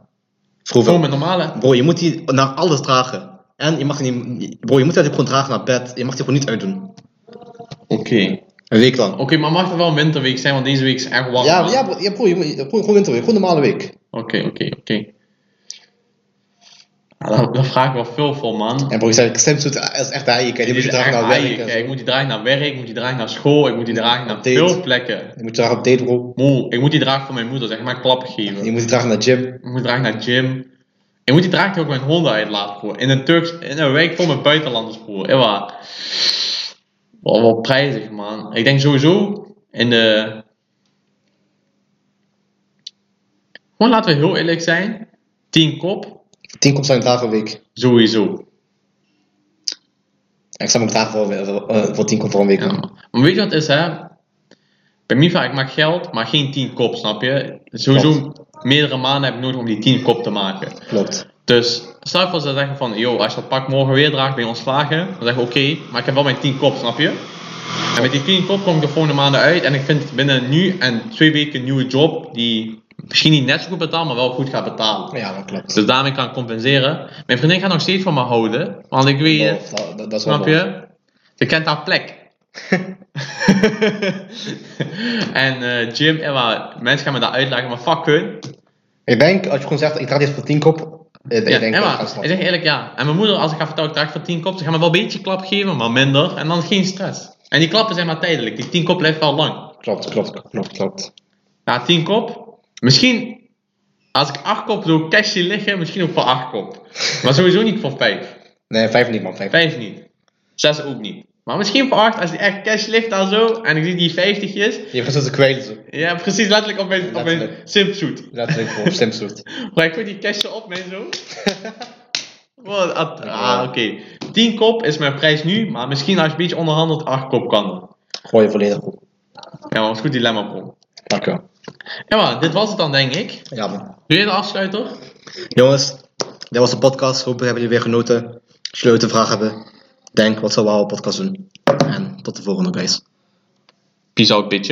Gewoon hoeveel? met normale. Bro, je moet die naar alles dragen. En je mag niet... Bro, je moet die gewoon dragen naar bed. Je mag die gewoon niet uitdoen. Oké. Een week lang. Oké, maar mag het wel een winterweek zijn, want deze week is echt warm. Ja, ja, ja, bro je moet, gewoon, winterweek. Gewoon normale week. Oké, oké, oké. Ja, daar, vraag ik wel veel voor, man. En bro, je zegt, Simsuit is echt hij. Je moet is dragen echt naar haaien. werk. Kijk, ik moet die dragen naar werk, ik moet die dragen naar school, ik moet die dragen naar Date. veel plekken. Je moet je dragen op date, bro. Moe, ik moet die dragen voor mijn moeder, zeg maar klappen geven. Je moet die dragen naar gym. Ik moet dragen naar gym. Ik moet die dragen ook mijn honden uitlaten, broer. In een Turks, in een wijk vol met buitenlanders, broer. Ewa. Wel, wel prijzig, man. Ik denk sowieso in de... Gewoon laten we heel eerlijk zijn. 10 kop, 10 kop je dragen een week. sowieso. Ik zou hem dragen voor, voor, eh, voor 10 kop voor een week. Ja. Maar weet je wat het is, hè? Bij Mifa, ik maak geld, maar geen 10 kop, snap je? Sowieso meerdere maanden heb ik nodig om die 10 kop te maken. Klopt. Dus stel voor ze zeggen van, yo, als je dat pak morgen weer draagt, ben je ontslagen. Dan zeg ik oké, maar ik heb wel mijn 10 kop, snap je? En met die 10 kop kom ik de volgende maanden uit en ik vind binnen nu en twee weken een nieuwe job die misschien niet net zo goed betaalt, maar wel goed gaat betalen. Ja, dat klopt. Dus daarmee kan ik compenseren. Mijn vriendin gaat nog steeds van me houden, want ik weet het. Dat, dat, Snap je? Je kent haar plek. en eh Jim, en waar, mensen gaan me dat uitleggen, maar fuck hun. Ik denk, als je gewoon zegt, ik draag dit voor 10 kop. Eh, Ik Ja, denk, maar, ik snappen. zeg eerlijk ja. En mijn moeder, als ik ga vertellen, ik draag voor 10 kop, ze gaan me wel een beetje klap geven, maar minder. En dan geen stress. En die klappen zijn maar tijdelijk. Die 10 kop blijft wel lang. Klopt, klopt, klopt, klopt. Ja, 10 kop. Misschien, als ik 8 kop doe, cash zie liggen, misschien ook voor 8 kop. Maar sowieso niet voor 5. Nee, vijf niet man, vijf. Vijf niet. Zes ook niet. Maar misschien voor acht, als die echt cash ligt daar zo en ik zie die vijftigjes. Je gaat zitten kwelen zo. Ja, precies, letterlijk op mijn, op mijn Letterlijk. simpsuit. Letterlijk voor slimsoort. Maar ik gooi die cash op mij zo. Wow, ah, ah, oké. 10 kop is mijn prijs nu, maar misschien als je een beetje onderhandelt, 8 kop kan er. Gooi je volledig op. Ja, maar het is goed dilemma, bro. Dankjewel. Ja, maar dit was het dan, denk ik. Ja man. Doe je de afsluiter? Jongens, dit was de podcast. Hopelijk hebben jullie weer genoten. Als jullie ooit een vraag hebben, denk wat zullen we al een podcast doen. En tot de volgende guys. Peace out, bitch.